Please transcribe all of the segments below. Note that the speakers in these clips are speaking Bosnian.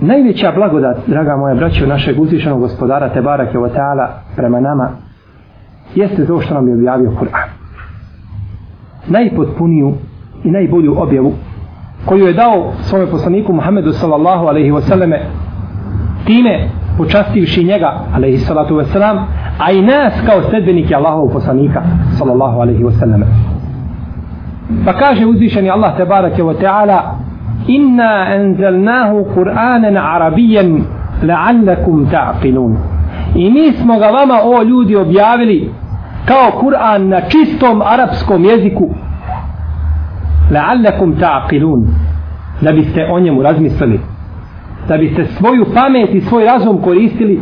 Najveća blagodat, draga moja braćo, našeg uzvišenog gospodara Tebara wa ta'ala prema nama, jeste to što nam je objavio Kur'an. Najpotpuniju i najbolju objavu koju je dao svome poslaniku Muhammedu sallallahu alaihi wasallame time počastivši njega alaihi salatu wasalam a i nas kao sledbenike Allahovog poslanika sallallahu alaihi wasallame pa kaže uzvišeni Allah tebarake wa ta'ala inna أنزلناه قرآنا عربيا لعلكم ta'qilun. I mi smo ga vama o ljudi objavili kao Kur'an na čistom arapskom jeziku. La'allakum ta'qilun. Da biste o njemu razmislili. Da biste svoju pamet i svoj razum koristili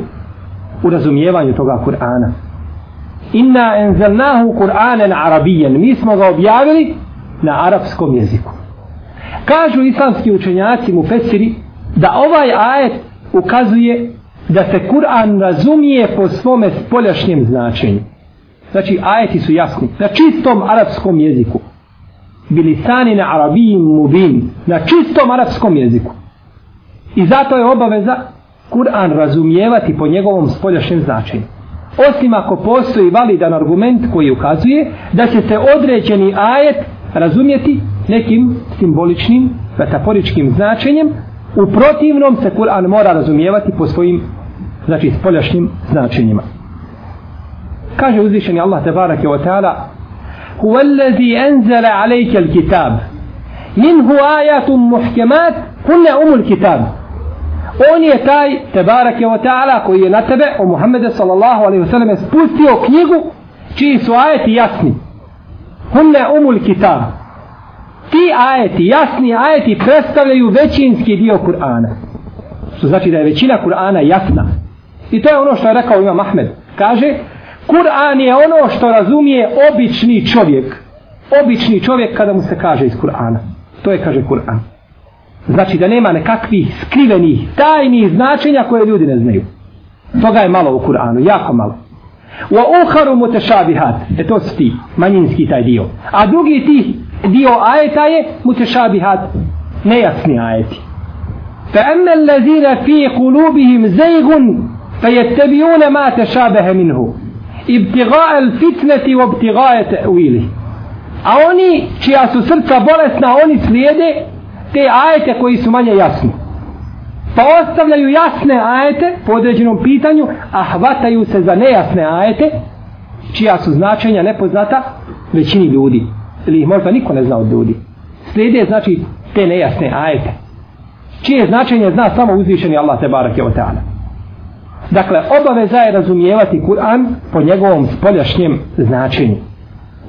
u razumijevanju toga Kur'ana. Inna enzelnahu Kur'anan arabijan mi smo ga objavili na arapskom jeziku kažu islamski učenjaci mu fesiri da ovaj ajet ukazuje da se Kur'an razumije po svome spoljašnjem značenju. Znači ajeti su jasni. Na čistom arapskom jeziku. Bilisani na arabijim mubin. Na čistom arapskom jeziku. I zato je obaveza Kur'an razumijevati po njegovom spoljašnjem značenju. Osim ako postoji validan argument koji ukazuje da će se određeni ajet razumjeti nekim simboličnim, metaforičkim značenjem, u protivnom se Kur'an mora razumijevati po svojim znači spoljašnjim značenjima. Kaže uzvišeni Allah tebareke ve taala: "Huvallazi anzala alejka al-kitab minhu ayatun muhkamat kunna umul kitab." On je taj tebareke ve taala koji je na tebe o Muhammedu sallallahu alejhi ve sellem spustio knjigu čiji su ajeti jasni. Kunna umul kitab ti ajeti, jasni ajeti predstavljaju većinski dio Kur'ana. Što znači da je većina Kur'ana jasna. I to je ono što je rekao Imam Ahmed. Kaže Kur'an je ono što razumije obični čovjek. Obični čovjek kada mu se kaže iz Kur'ana. To je kaže Kur'an. Znači da nema nekakvih skrivenih tajnih značenja koje ljudi ne znaju. Toga je malo u Kur'anu jako malo wa uharu mutešabihat. e to su ti manjinski taj dio a drugi ti dio ajeta je mutešabihat. nejasni ajeti fa emme allazina fi kulubihim qulubihim fa fayattabi'una ma tešabehe minhu ibtigha'a al-fitnati wa ibtigha'a ta'wili a oni čija su srca bolesna oni slijede te ajete koji su manje jasni pa ostavljaju jasne ajete po određenom pitanju a hvataju se za nejasne ajete čija su značenja nepoznata većini ljudi. Ili ih možda niko ne zna od ljudi. Slijede znači te nejasne ajete. Čije značenje zna samo uzvišeni Allah te barake o ta'ala. Dakle obaveza je razumijevati Kur'an po njegovom spoljašnjem značenju.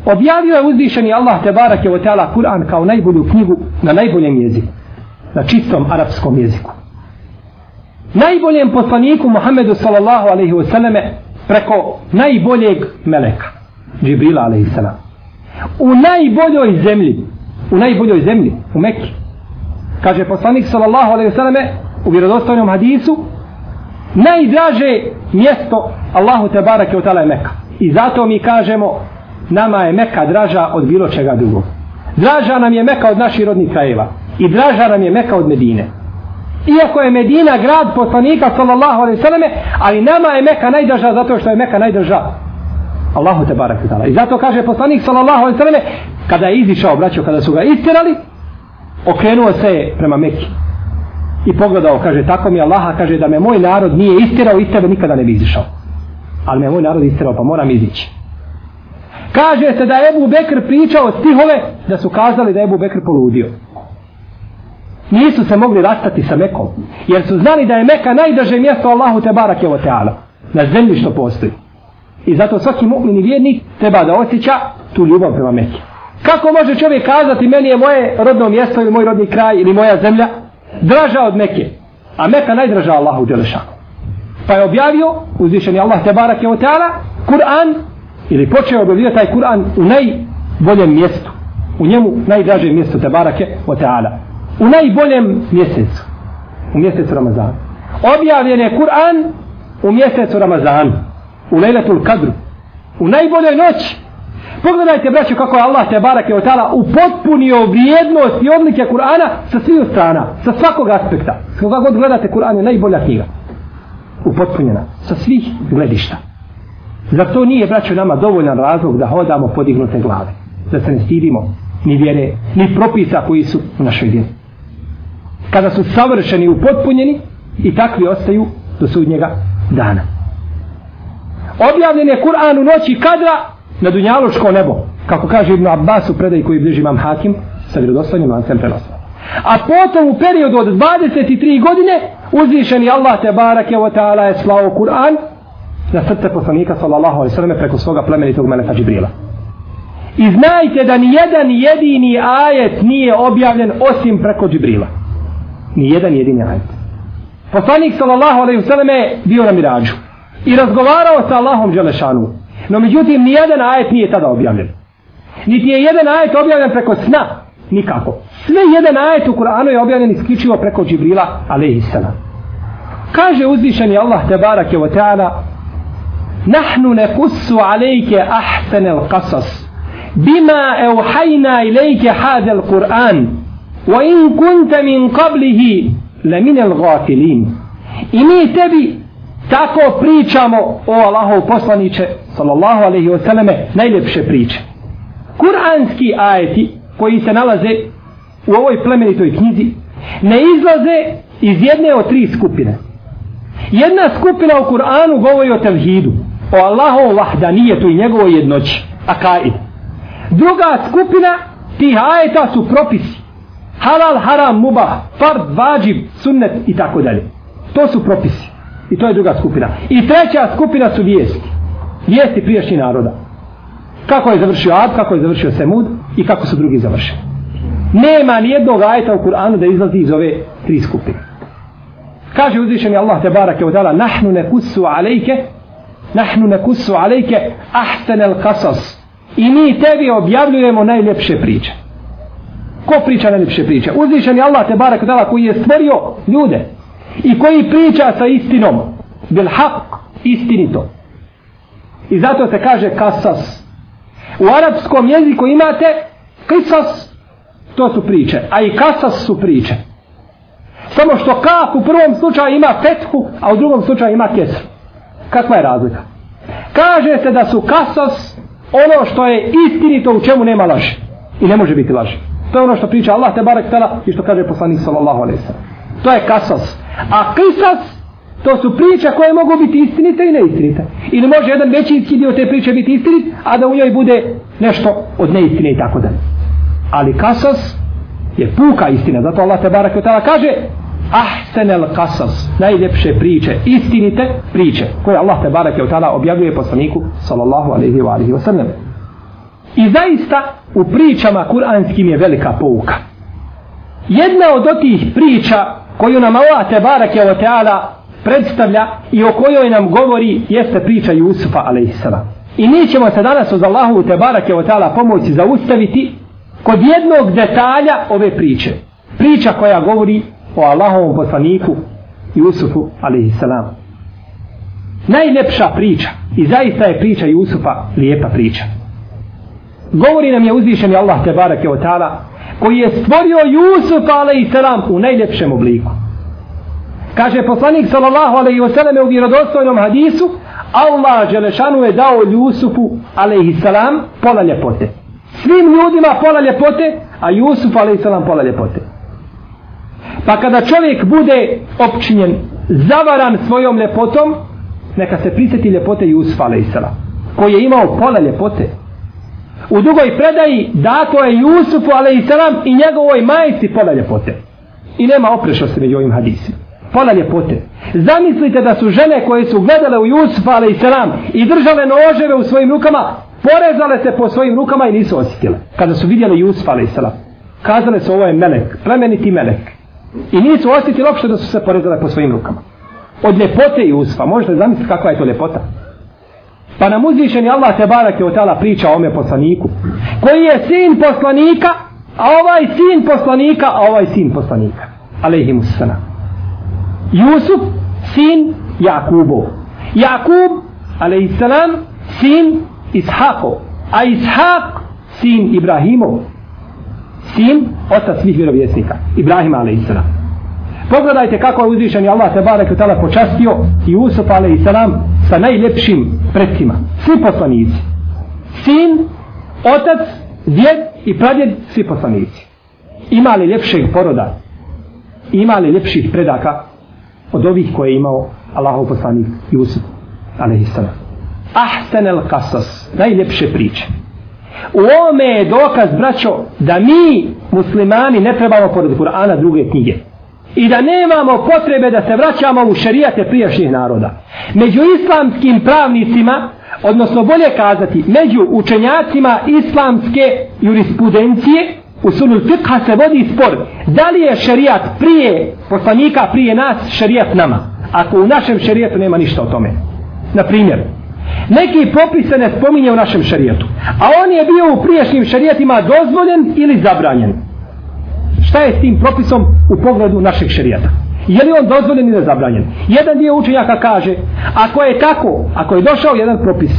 Objavio je uzvišeni Allah te barake o ta'ala Kur'an kao najbolju knjigu na najboljem jeziku na čistom arapskom jeziku najboljem poslaniku Muhammedu sallallahu alaihi wasallame preko najboljeg meleka Džibrila alaihi sallam u najboljoj zemlji u najboljoj zemlji u Mekki kaže poslanik sallallahu alaihi wasallame u vjerodostojnom hadisu najdraže mjesto Allahu te barake od je Mekka I zato mi kažemo, nama je Mekka draža od bilo čega drugog. Draža nam je Mekka od naših rodnih krajeva. I draža nam je Mekka od Medine. Iako je Medina grad poslanika sallallahu alaihi sallame, ali nama je Meka najdraža zato što je Meka najdraža. Allahu te barak. I zato kaže poslanik sallallahu alaihi sallame, kada je izišao, braćo, kada su ga istirali, okrenuo se prema Meki. I pogledao, kaže, tako mi Allaha, kaže, da me moj narod nije istirao, iz tebe nikada ne bi izišao. Ali me moj narod istirao, pa moram izići. Kaže se da je Ebu Bekr pričao stihove da su kazali da je Ebu Bekr poludio. Nisu se mogli rastati sa Mekom. Jer su znali da je Meka najdrže mjesto Allahu te barak je o teala. Na zemlji što postoji. I zato svaki mu'min i vjernik treba da osjeća tu ljubav prema Mekke. Kako može čovjek kazati meni je moje rodno mjesto ili moj rodni kraj ili moja zemlja draža od Mekke. A Meka najdraža Allahu Đelešanu. Pa je objavio uzvišeni Allah te barak je o teala Kur'an ili počeo objavljivati taj Kur'an u najboljem mjestu. U njemu najdraže mjesto te barake o teala. U najboljem mjesecu. U mjesecu Ramazana. Objavljen je Kur'an u mjesecu Ramazana. U lejletul kadru. U najboljoj noći. Pogledajte, braću, kako je Allah te barake od tala upotpunio vrijednost i odlike Kur'ana sa svih strana, sa svakog aspekta. Skoga god gledate, Kur'an je najbolja knjiga. Upotpunjena. Sa svih gledišta. Zar to nije, braću, nama dovoljan razlog da hodamo podignute glave? Da se ne stidimo ni vjere, ni propisa koji su u našoj vjeri. Kada su savršeni i upotpunjeni i takvi ostaju do sudnjega dana. Objavljen je Kur'an u noći kadra na Dunjalučko nebo. Kako kaže Ibn Abbas u predaj koji bliži imam Hakim sa vjerodostojnim lancem prenosa. A potom u periodu od 23 godine uzvišeni Allah te barake wa ta'ala je slao Kur'an na srce poslanika sallallahu alaihi sallam preko svoga plemenitog meleka Džibrila. I znajte da ni jedan jedini ajet nije objavljen osim preko Džibrila ni jedan jedini ajet. Poslanik sallallahu alejhi ve selleme bio na mirađu i razgovarao sa Allahom dželešanu. No međutim ni jedan ajet nije tada objavljen. Niti je jedan ajet objavljen preko sna, nikako. Sve jedan ajet u Kur'anu je objavljen isključivo preko Džibrila alejhi selam. Kaže uzvišeni Allah te bareke ve taala: "Nahnu nakussu alejke al-qasas bima ohayna ilejke hadal Kur'an." Kur'an وإن كنت من قبله لمن الغافلين إني تبي tako pričamo o Allahov poslaniće sallallahu alaihi wa sallame najljepše priče kuranski ajeti koji se nalaze u ovoj plemenitoj knjizi ne izlaze iz jedne od tri skupine jedna skupina u Kur'anu govori o tevhidu o Allahovom vahdanijetu i njegovoj jednoći. Akaid. Druga skupina tih ajeta su propisi. Halal, haram, mubah, fard, vađib, sunnet i tako dalje. To su propisi. I to je druga skupina. I treća skupina su vijesti. Vijesti priješnji naroda. Kako je završio Ad, kako je završio Semud i kako su drugi završili. Nema ni jednog ajeta u Kur'anu da izlazi iz ove tri skupine. Kaže uzvišeni Allah te barake odala nahnu nekusu alejke nahnu nekusu alejke ahsan al qasas i mi tebi objavljujemo najljepše priče ko priča najljepše priče uzvišeni Allah te barak dala koji je stvorio ljude i koji priča sa istinom bil haq istinito i zato se kaže kasas u arapskom jeziku imate kisas to su priče a i kasas su priče samo što kaf u prvom slučaju ima petku a u drugom slučaju ima kesru Kakva je razlika? Kaže se da su kasos ono što je istinito u čemu nema laži. I ne može biti laži. To je ono što priča Allah te barek tala i što kaže poslanik sallallahu alaihi sallam. To je kasas. A kisas to su priče koje mogu biti istinite i neistinite. Ili može jedan većinski dio te priče biti istinit, a da u njoj bude nešto od neistine i tako dalje. Ali kasas je puka istina. Zato Allah te barek tala kaže ahsenel kasas, najljepše priče, istinite priče, koje Allah te barake od tada objavljuje poslaniku, sallallahu alaihi wa alaihi wa sallam. I zaista u pričama kuranskim je velika pouka. Jedna od otih priča koju nam Allah te barake o teala predstavlja i o kojoj nam govori jeste priča Jusufa a.s. I mi ćemo se danas uz Allahu te barake o teala pomoći zaustaviti kod jednog detalja ove priče. Priča koja govori o Allahovom poslaniku Jusufu a.s. Najlepša najljepša priča i zaista je priča Jusufa lijepa priča govori nam je uzvišeni Allah te barake o ta'ala koji je stvorio Jusuf a.s. u najljepšem obliku. Kaže poslanik sallallahu alaihi wa sallam u vjerodostojnom hadisu Allah Đelešanu je dao Jusufu salam pola ljepote. Svim ljudima pola ljepote a Jusuf salam pola ljepote. Pa kada čovjek bude opčinjen zavaran svojom ljepotom neka se prisjeti ljepote alejhi salam, koji je imao pola ljepote u drugoj predaji dato je Jusufu a.s. i njegovoj majici pola ljepote i nema oprešnosti među ovim hadisima pola ljepote zamislite da su žene koje su gledale u Jusufa a.s. i držale noževe u svojim rukama porezale se po svojim rukama i nisu osjetile kada su vidjeli Jusufa a.s. kazale su ovo je melek plemeniti melek i nisu osjetili uopšte da su se porezale po svojim rukama od ljepote Jusufa možete zamisliti kakva je to ljepota Pa nam uzvišeni Allah te barake od tala priča o ome poslaniku. Koji je sin poslanika, a ovaj sin poslanika, a ovaj sin poslanika. Alehimu sana. Jusuf, sin Jakubo. Jakub, alaihissalam, sin Ishako. A Ishak, sin Ibrahimov. Sin, otac svih vjerovjesnika. Ibrahima, alaihissalam. Pogledajte kako je uzvišeni Allah te barake od tala počastio Jusuf, Usuf salam sa najljepšim predkima. Svi poslanici. Sin, otac, djed i pradjed, svi poslanici. Ima li ljepšeg poroda? Ima li ljepših predaka od ovih koje je imao Allahov poslanik Jusuf alaih Ahsan el kasas, najljepše priče. U ome je dokaz, braćo, da mi, muslimani, ne trebamo pored Kur'ana druge knjige i da nemamo potrebe da se vraćamo u šerijate prijašnjih naroda. Među islamskim pravnicima, odnosno bolje kazati, među učenjacima islamske jurisprudencije, u sunu fikha se vodi spor, da li je šerijat prije poslanika, prije nas, šerijat nama. Ako u našem šerijatu nema ništa o tome. Na primjer, neki propis se ne spominje u našem šerijatu, a on je bio u prijašnjim šerijatima dozvoljen ili zabranjen šta je s tim propisom u pogledu našeg šerijata? Je li on dozvoljen ili zabranjen jedan dio učenjaka kaže ako je tako, ako je došao jedan propis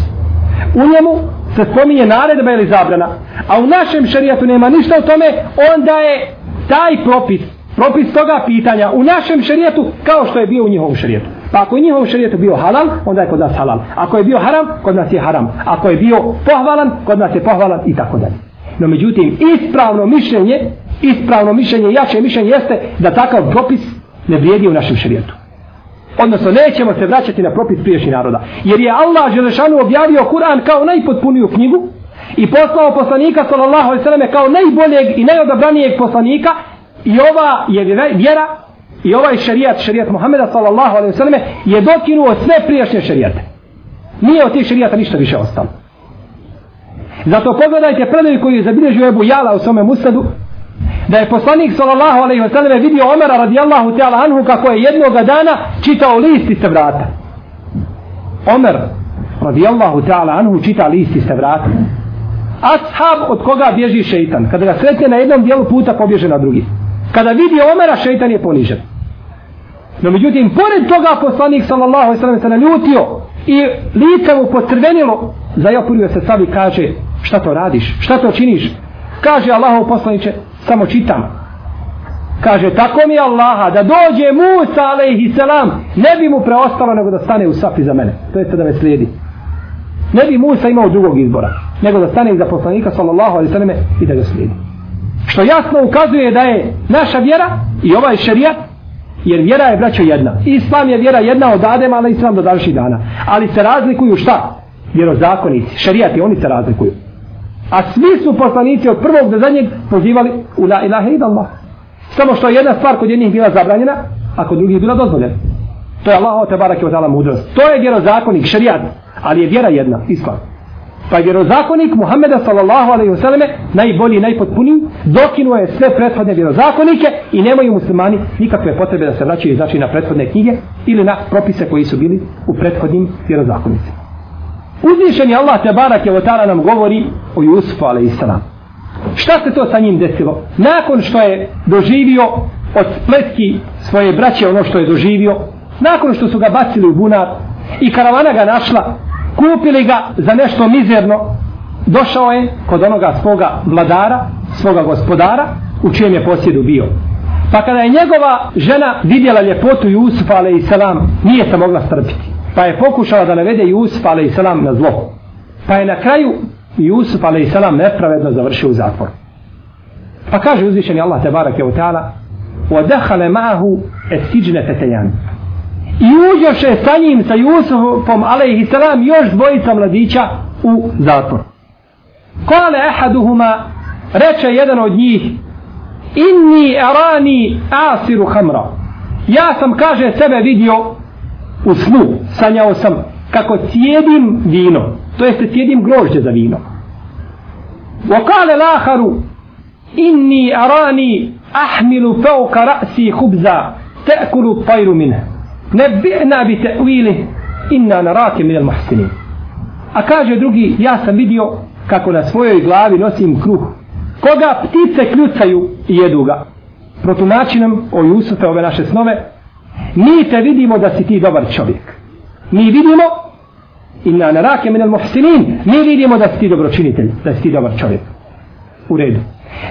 u njemu se spominje naredba ili zabrana a u našem šerijatu nema ništa o tome onda je taj propis propis toga pitanja u našem šerijatu kao što je bio u njihovom šerijatu. Pa ako je njihovom šerijetu bio halal onda je kod nas halal. Ako je bio haram kod nas je haram. Ako je bio pohvalan kod nas je pohvalan i tako dalje. No međutim ispravno mišljenje ispravno mišljenje, jače mišljenje jeste da takav propis ne vrijedi u našem šarijetu. Odnosno, nećemo se vraćati na propis priješnji naroda. Jer je Allah Želešanu objavio Kur'an kao najpotpuniju knjigu i poslao poslanika sallallahu alaihi sallam kao najboljeg i najodabranijeg poslanika i ova je vjera i ovaj šarijat, šarijat Muhammeda sallallahu alaihi sallam je dokinuo sve priješnje šarijate. Nije od tih šarijata ništa više ostalo. Zato pogledajte predaj koji je zabilježio Ebu Jala u svome musadu da je poslanik sallallahu alejhi ve selleme vidio Omera radijallahu ta'ala anhu kako je jednog dana čitao list iz vrata. Omer radijallahu ta'ala anhu čita list iz vrata. Ashab od koga bježi šejtan. Kada ga sretne na jednom dijelu puta pobježe na drugi. Kada vidi Omera šejtan je ponižen. No međutim, pored toga poslanik sallallahu alejhi ve selleme se naljutio i lice mu pocrvenilo, zajopurio se sav i kaže, šta to radiš, šta to činiš? Kaže Allahov poslanice, samo čitam. Kaže tako mi Allaha da dođe Musa alaihi salam ne bi mu preostalo nego da stane u safi za mene. To je da me slijedi. Ne bi Musa imao drugog izbora nego da stane iza poslanika sallallahu alaihi salame, i da ga slijedi. Što jasno ukazuje da je naša vjera i ovaj šerijat jer vjera je braćo jedna. Islam je vjera jedna od Adema ali islam do današnjih dana. Ali se razlikuju šta? Vjerozakonici. Šerijati oni se razlikuju. A svi su poslanici od prvog do zadnjeg pozivali u la ilaha ila Allah. Samo što je jedna stvar kod jednih bila zabranjena, a kod drugih bila dozvoljena. To je Allah te barake od mudrost. To je vjerozakonik, šarijat, ali je vjera jedna, islam. Pa je vjerozakonik Muhammeda sallallahu alaihi wa sallame najbolji, najpotpuniji, dokinuo je sve prethodne vjerozakonike i nemaju muslimani nikakve potrebe da se vraćaju znači na prethodne knjige ili na propise koji su bili u prethodnim vjerozakonicima. Uzvišeni Allah te barak je nam govori o Jusufu a.s. Šta se to sa njim desilo? Nakon što je doživio od spletki svoje braće ono što je doživio, nakon što su ga bacili u bunar, i karavana ga našla, kupili ga za nešto mizerno, došao je kod onoga svoga vladara, svoga gospodara, u čijem je posjedu bio. Pa kada je njegova žena vidjela ljepotu Jusufa, ale i selam, nije se mogla strpiti Pa je pokušala da navede Jusuf, ale i salam, na zlo. Pa je na kraju Jusuf, ale i salam, nepravedno završio u zatvoru. Pa kaže uzvišeni Allah, te barak je u ta'ala, وَدَحَلَ مَعَهُ اَسْتِجْنَ فَتَيَانِ I uđoše sa njim, sa Jusufom, alaihi salam, još dvojica mladića u zatvor. Kale ehaduhuma, reče jedan od njih, inni arani asiru hamra. Ja sam, kaže, sebe vidio u snu, sanjao sam kako cijedim vino, to jeste cijedim grožđe za vino. Vokale laharu, inni arani ahmilu fauka ra'si hubza, te'kulu tajru mine. Nebi'na bi te'wili, inna narake minel muhsinin. A kaže drugi, ja sam vidio kako na svojoj glavi nosim kruh koga ptice kljucaju i jedu ga. Protumači nam o Jusufe ove naše snove, mi te vidimo da si ti dobar čovjek. Mi vidimo, inna narake minal muhsinin, mi vidimo da si ti dobročinitelj, da si ti dobar čovjek. U redu.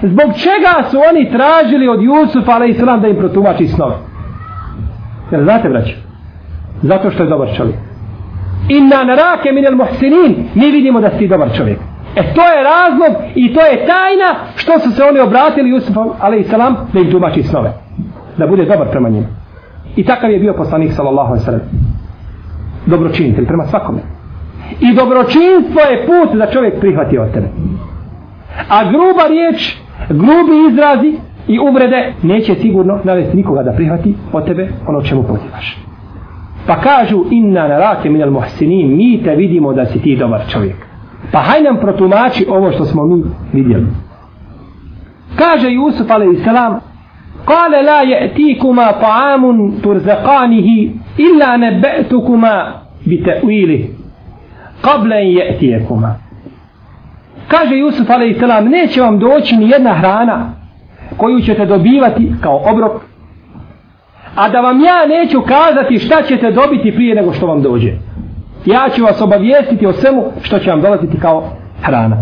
Zbog čega su oni tražili od Jusufa, a.s. da im protumači snove? Jer znate, braće? Zato što je dobar čovjek. Inna narake minel muhsinin, mi vidimo da si ti dobar čovjek. E to je razlog i to je tajna što su se oni obratili Jusufom, ali i salam, da im tumači snove. Da bude dobar prema njima. I takav je bio poslanik sallallahu alejhi ve sellem. Dobročinitelj prema svakome. I dobročinstvo je put da čovjek prihvati od tebe. A gruba riječ, grubi izrazi i uvrede neće sigurno navesti nikoga da prihvati od tebe ono čemu pozivaš. Pa kažu inna narake minal muhsinin, mi te vidimo da si ti dobar čovjek. Pa haj nam protumači ovo što smo mi vidjeli. Kaže Jusuf a.s. Kale la je'tikuma ta'amun turzaqanihi illa nebe'tukuma bi te'wili kable je'tijekuma. Kaže Jusuf a.s. neće vam doći ni jedna hrana koju ćete dobivati kao obrok a da vam ja neću kazati šta ćete dobiti prije nego što vam dođe ja ću vas obavijestiti o svemu što će vam dolaziti kao hrana.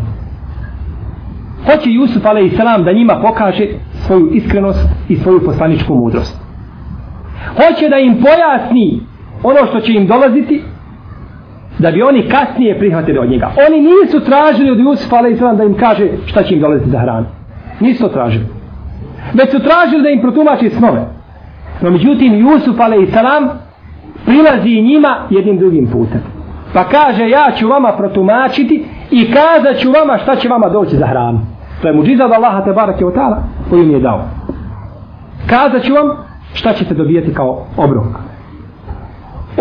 Hoće Jusuf a.s. da njima pokaže svoju iskrenost i svoju poslaničku mudrost. Hoće da im pojasni ono što će im dolaziti da bi oni kasnije prihvatili od njega. Oni nisu tražili od Jusufa a.s. da im kaže šta će im dolaziti za hranu. Nisu to tražili. Već su tražili da im protumači snove. No međutim Jusuf a.s prilazi njima jednim drugim putem. Pa kaže ja ću vama protumačiti i kazat ću vama šta će vama doći za hranu. To je muđiza od Allaha te barake od tala koju mi je dao. Kazat ću vam šta ćete dobijeti kao obrok.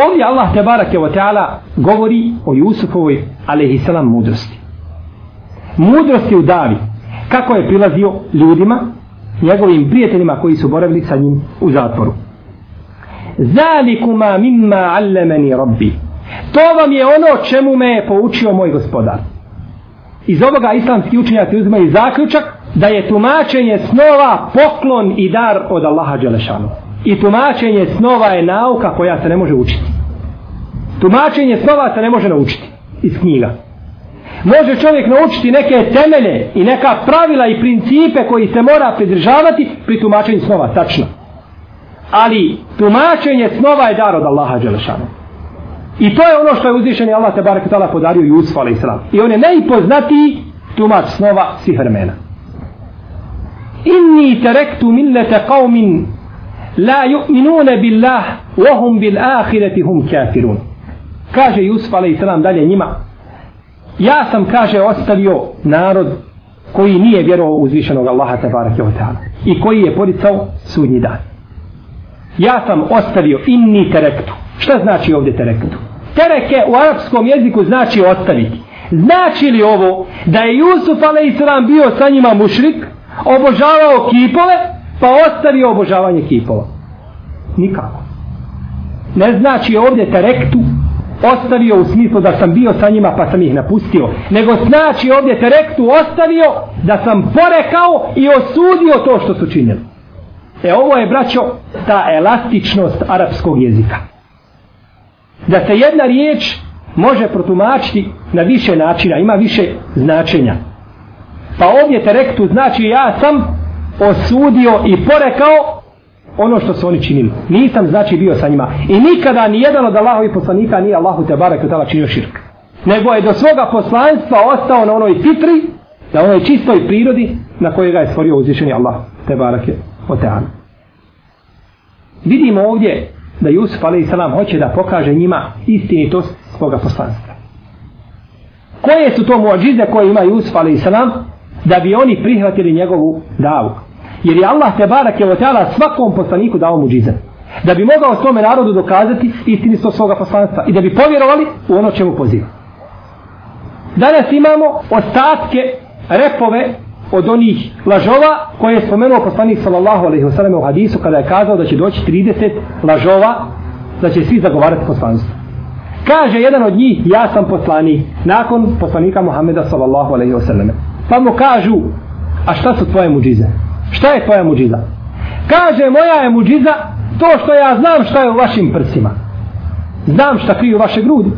Ovdje Allah te barake od tala govori o Jusufovoj alaihissalam mudrosti. Mudrosti u davi. Kako je prilazio ljudima, njegovim prijateljima koji su boravili sa njim u zatvoru. Zalikuma mimma allemeni rabbi. To vam je ono čemu me je poučio moj gospodar. Iz ovoga islamski učenjaci uzmaju zaključak da je tumačenje snova poklon i dar od Allaha Đelešanu. I tumačenje snova je nauka koja se ne može učiti. Tumačenje snova se ne može naučiti iz knjiga. Može čovjek naučiti neke temelje i neka pravila i principe koji se mora pridržavati pri tumačenju snova, tačno ali tumačenje snova je dar od Allaha Đelešanu. I to je ono što je uzvišeni Allah te barek tala podario Jusuf a.s. I on je najpoznatiji tumač snova svih vremena. Inni terektu millete qavmin la yu'minune billah wahum bil ahireti hum kafirun. Kaže Jusuf a.s. dalje njima ja sam kaže ostavio narod koji nije vjerovao uzvišenog Allaha te barek i koji je poricao sudnji dan ja sam ostavio inni terektu. Šta znači ovdje terektu? Tereke u arapskom jeziku znači ostaviti. Znači li ovo da je Jusuf a.s. bio sa njima mušrik, obožavao kipove, pa ostavio obožavanje kipova? Nikako. Ne znači ovdje terektu ostavio u smislu da sam bio sa njima pa sam ih napustio. Nego znači ovdje terektu ostavio da sam porekao i osudio to što su činili. E ovo je, braćo, ta elastičnost arapskog jezika da se jedna riječ može protumačiti na više načina, ima više značenja. Pa ovdje terektu znači ja sam osudio i porekao ono što su oni činili. Nisam znači bio sa njima. I nikada ni jedan od Allahovi poslanika nije Allahu te barek tala činio širk. Nego je do svoga poslanstva ostao na onoj fitri, na onoj čistoj prirodi na kojoj ga je stvorio uzvišeni Allah te barek od teana. Vidimo ovdje da Jusuf a.s. hoće da pokaže njima istinitost svoga poslanstva. Koje su to muadžize koje ima Jusuf a.s. da bi oni prihvatili njegovu davu? Jer je Allah te barak je otjala svakom poslaniku dao muadžize. Da bi mogao tome narodu dokazati istinitost svoga poslanstva i da bi povjerovali u ono čemu poziva. Danas imamo ostatke repove od onih lažova koje je spomenuo poslanik sallallahu alaihi wa sallam u hadisu kada je kazao da će doći 30 lažova da će svi zagovarati poslanstvo. Kaže jedan od njih, ja sam poslanik, nakon poslanika Muhammeda sallallahu alaihi wa sallam. Pa mu kažu, a šta su tvoje muđize? Šta je tvoja muđiza? Kaže, moja je muđiza to što ja znam šta je u vašim prsima. Znam šta kriju vaše grudi.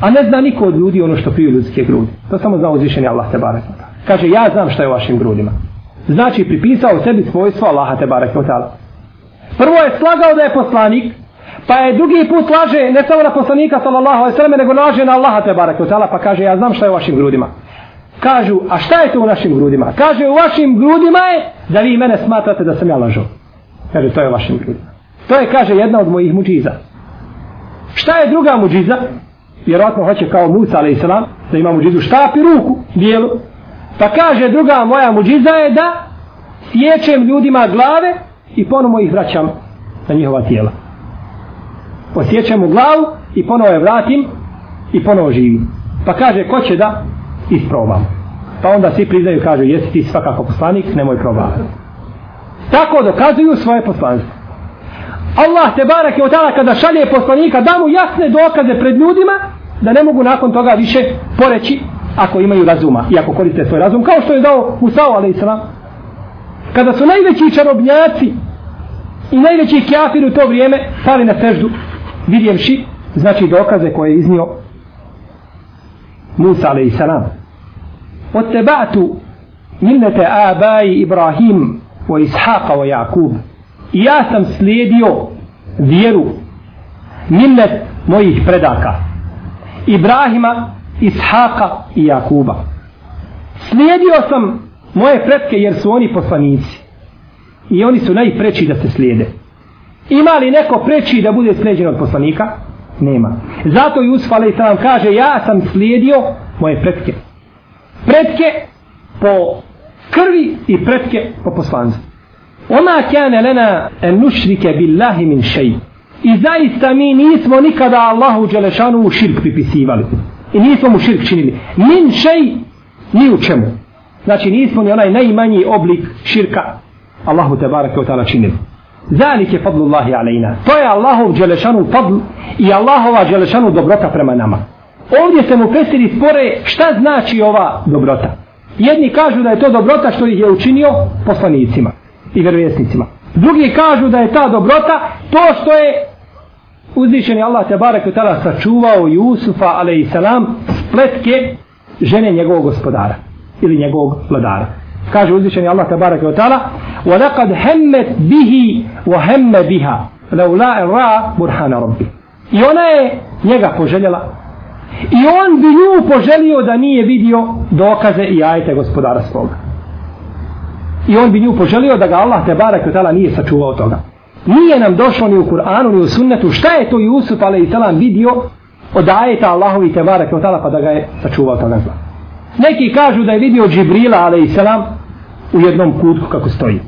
A ne zna niko od ljudi ono što kriju ljudske grudi. To samo zna uzvišeni Allah te barek. Kaže, ja znam šta je u vašim grudima. Znači, pripisao sebi svojstvo Allaha te barek. Prvo je slagao da je poslanik, pa je drugi put laže ne samo na poslanika sallallahu alaihi sallam, nego laže na Allaha te barek. Pa kaže, ja znam šta je u vašim grudima. Kažu, a šta je to u našim grudima? Kaže, u vašim grudima je da vi mene smatrate da sam ja lažo. Kaže, to je u vašim grudima. To je, kaže, jedna od mojih muđiza. Šta je druga muđiza? Vjerojatno hoće kao Musa alaihi da ima muđizu štap i ruku, bijelu. Pa kaže druga moja muđiza je da sječem ljudima glave i ponovo ih vraćam na njihova tijela. Posjećem u glavu i ponovo je vratim i ponovo živim. Pa kaže ko će da isprobam. Pa onda svi priznaju i kažu jesi ti svakako poslanik, nemoj probati. Tako dokazuju svoje poslanstvo. Allah te barak je od kada šalje poslanika da mu jasne dokaze pred ljudima da ne mogu nakon toga više poreći ako imaju razuma i ako koriste svoj razum kao što je dao Musao a.s. kada su najveći čarobnjaci i najveći kjafir u to vrijeme pali na seždu vidjevši znači dokaze koje je iznio Musa a.s. od tebatu millete abai Ibrahim o Ishaqa o Jakub i ja sam slijedio vjeru millet mojih predaka Ibrahima Ishaqa i Jakuba. Slijedio sam moje pretke jer su oni poslanici. I oni su najpreći da se slijede. Ima li neko preći da bude slijedjen od poslanika? Nema. Zato Jusuf a.s. kaže ja sam slijedio moje pretke. Pretke po krvi i pretke po poslanstvu. Oma kjane lena en nušrike billahi min šeji. I zaista mi nismo nikada Allahu Đelešanu u širk pripisivali. I nismo mu širk činili. Min šej, ni u čemu. Znači nismo ni onaj najmanji oblik širka Allahu te barake o ta'ala činili. Zalike je fadlu Allahi alejna. To je Allahov dželešanu fadl i Allahova dželešanu dobrota prema nama. Ovdje se mu pesiri spore šta znači ova dobrota. Jedni kažu da je to dobrota što ih je učinio poslanicima i vjerovjesnicima. Drugi kažu da je ta dobrota to što je uzvišeni Allah te barek utala sačuvao Jusufa alaihissalam spletke žene njegovog gospodara ili njegovog vladara. Kaže uzvišeni Allah te barek utala وَلَقَدْ هَمَّتْ بِهِ وَهَمَّ بِهَا لَوْلَا اِرَا بُرْحَانَ رَبِّ I ona je njega poželjela i on bi nju poželio da nije vidio dokaze i ajete gospodara svoga. I on bi nju poželio da ga Allah te barek utala nije sačuvao toga. Nije nam došlo ni u Kur'anu ni u sunnetu šta je to Jusuf a.s. vidio od ajeta Allahovi te barak pa da ga je sačuvao toga zla. Neki kažu da je vidio Džibrila a.s. u jednom kutku kako stoji.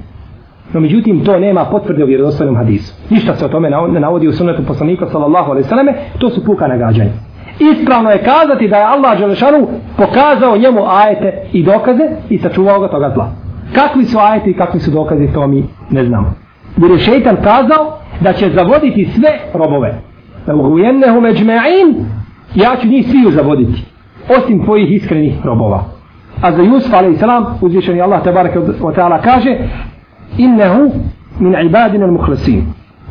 No međutim to nema potvrde u vjerodostojnom hadisu. Ništa se o tome ne navodi u sunnetu poslanika sallallahu alaihi sallame, to su puka nagađanja. Ispravno je kazati da je Allah Đelešanu pokazao njemu ajete i dokaze i sačuvao ga toga zla. Kakvi su ajete i kakvi su dokaze, to mi ne znamo jer je šeitan kazao da će zavoditi sve robove. Ugujennehu međme'in, ja ću njih sviju zavoditi, osim tvojih iskrenih robova. A za Jusuf a.s. uzvišeni Allah tabaraka wa ta'ala kaže innehu min ibadina muhlasin.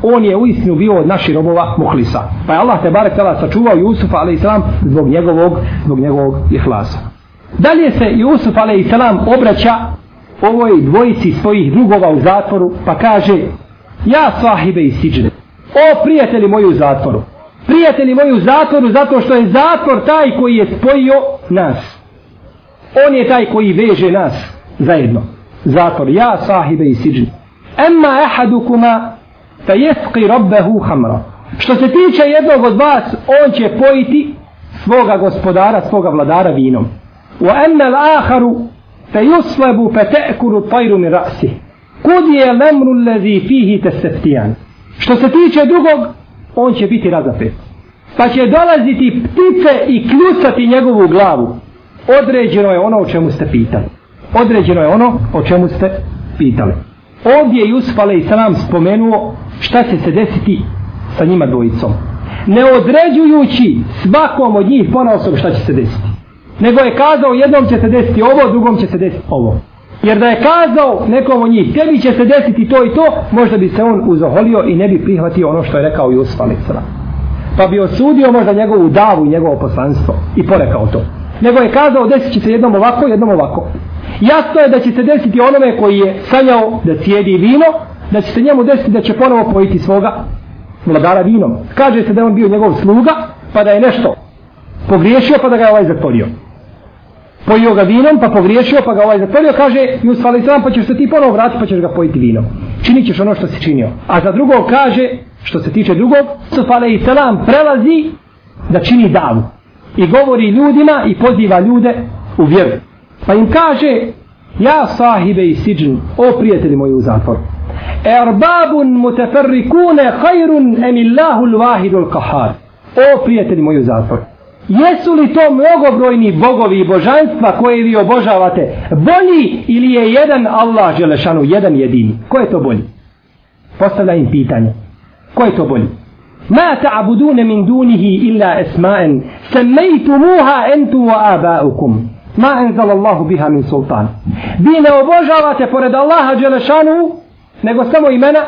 on je uistinu bio od naših robova muhlisa. Pa je Allah tabaraka ta'ala sačuvao Jusufa a.s. zbog njegovog, zbog njegovog ihlasa. Dalje se Jusuf a.s. obraća ovoj dvojici svojih drugova u zatvoru pa kaže ja sahibe i siđne o prijatelji moji u zatvoru prijatelji moji u zatvoru zato što je zatvor taj koji je spojio nas. On je taj koji veže nas zajedno. Zatvor. Ja sahibe i siđne emma ehadukuma fe jesqi rabbehu hamra što se tiče jednog od vas on će pojiti svoga gospodara svoga vladara vinom. Wa emma al-aharu fe yuslebu fe te'kuru tajru mi rasi. Kud je lemru lezi fihi te septijan. Što se tiče drugog, on će biti razapet. Pa će dolaziti ptice i kljucati njegovu glavu. Određeno je ono o čemu ste pitali. Određeno je ono o čemu ste pitali. Ovdje je Jusuf a.s. spomenuo šta će se desiti sa njima dvojicom. Ne određujući svakom od njih ponaosom šta će se desiti nego je kazao jednom će se desiti ovo, drugom će se desiti ovo. Jer da je kazao nekom od njih, tebi će se desiti to i to, možda bi se on uzoholio i ne bi prihvatio ono što je rekao Jusuf Alisala. Pa bi osudio možda njegovu davu i njegovo poslanstvo i porekao to. Nego je kazao desit će se jednom ovako, jednom ovako. Jasno je da će se desiti onome koji je sanjao da cijedi vino, da će se njemu desiti da će ponovo pojiti svoga vladara vinom. Kaže se da je on bio njegov sluga, pa da je nešto pogriješio pa da ga je ovaj zatvorio. Pojio ga vinom pa pogriješio pa ga ovaj zatvorio kaže Jusuf alaih pa ćeš se ti ponovo vratiti pa ćeš ga pojiti vinom. Činit ćeš ono što si činio. A za drugog kaže što se tiče drugog Jusuf alaih prelazi da čini davu. I govori ljudima i poziva ljude u vjeru. Pa im kaže ja sahibe i siđn o prijatelji moji u zatvoru. Erbabun muteferrikune hajrun emillahu l-vahidu l-kahar. O prijatelji moji u zatvoru. Jesu li to mnogobrojni bogovi i božanstva koje vi obožavate bolji ili je jedan Allah Želešanu, jedan jedini? Ko je to bolji? Postavlja im pitanje. Ko je to bolji? Ma ta'budune min dunihi illa esma'en semmejtumuha entu wa abaukum ma enzal Allahu biha min sultan vi ne obožavate pored Allaha Đelešanu nego samo imena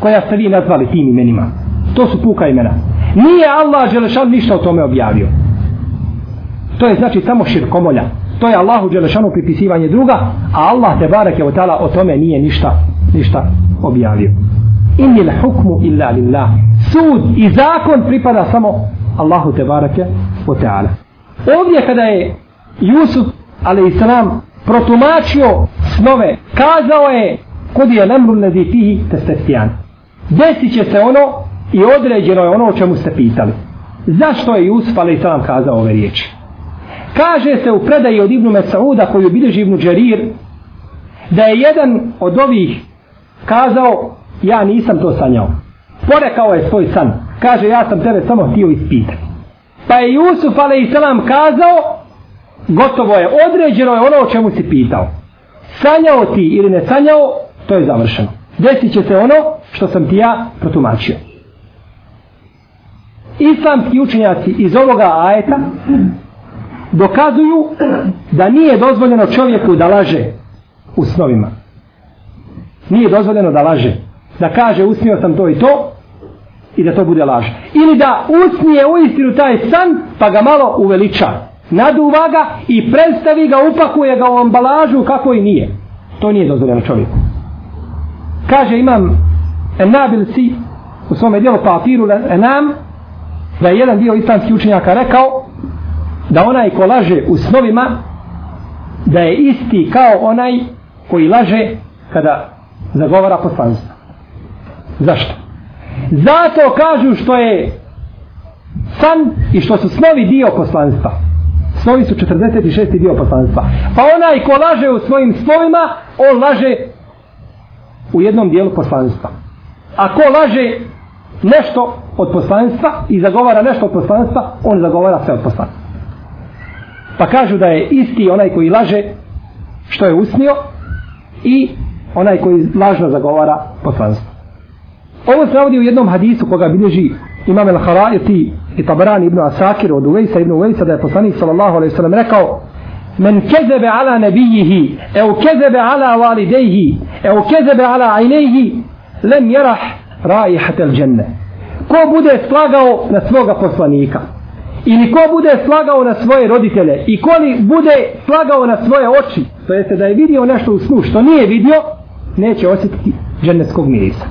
koja ste vi nazvali tim imenima to su puka imena nije Allah Đelešan ništa o tome objavio to je znači samo širkomolja to je Allahu Đelešanu pripisivanje druga a Allah te barek je o tome nije ništa ništa objavio inni hukmu illa lillah sud i zakon pripada samo Allahu te bareke o teala ovdje kada je Jusuf alaihissalam protumačio snove kazao je kod je lemru lezi fihi testestijan desit će se ono i određeno je ono o čemu ste pitali. Zašto je Jusuf a.s. kazao ove riječi? Kaže se u predaji od Ibnu Mesauda koju bilježi Ibnu Džarir da je jedan od ovih kazao ja nisam to sanjao. Porekao je svoj san. Kaže ja sam tebe samo htio ispitati. Pa je Jusuf a.s. kazao gotovo je, određeno je ono o čemu si pitao. Sanjao ti ili ne sanjao, to je završeno. Desit će se ono što sam ti ja protumačio islamski učenjaci iz ovoga ajeta dokazuju da nije dozvoljeno čovjeku da laže u snovima. Nije dozvoljeno da laže. Da kaže usnio sam to i to i da to bude laž. Ili da usnije u istinu taj san pa ga malo uveliča. Naduva ga i predstavi ga, upakuje ga u ambalažu kako i nije. To nije dozvoljeno čovjeku. Kaže imam Enabil si u svome dijelu papiru Enam da je jedan dio islamskih učenjaka rekao da onaj ko laže u snovima da je isti kao onaj koji laže kada zagovara poslanstvo. Zašto? Zato kažu što je san i što su snovi dio poslanstva. Snovi su 46. dio poslanstva. Pa onaj ko laže u svojim snovima, on laže u jednom dijelu poslanstva. A ko laže nešto od poslanstva i zagovara nešto od poslanstva, on zagovara sve od poslanstva. Pa kažu da je isti onaj koji laže što je usnio i onaj koji lažno zagovara poslanstvo. Ovo se navodi u jednom hadisu koga bilježi imam el Harajati i Tabarani ibn Asakir od Uvejsa ibn Uvejsa da je poslanik sallallahu alaihi sallam rekao men kezebe ala nebijihi ev kezebe ala validejhi ev kezebe ala ajnejhi lem jerah raihatel dženne. Ko bude slagao na svoga poslanika, ili ko bude slagao na svoje roditelje, i ko li bude slagao na svoje oči, to jeste da je vidio nešto u snu što nije vidio, neće osjetiti džennetskog mirisa.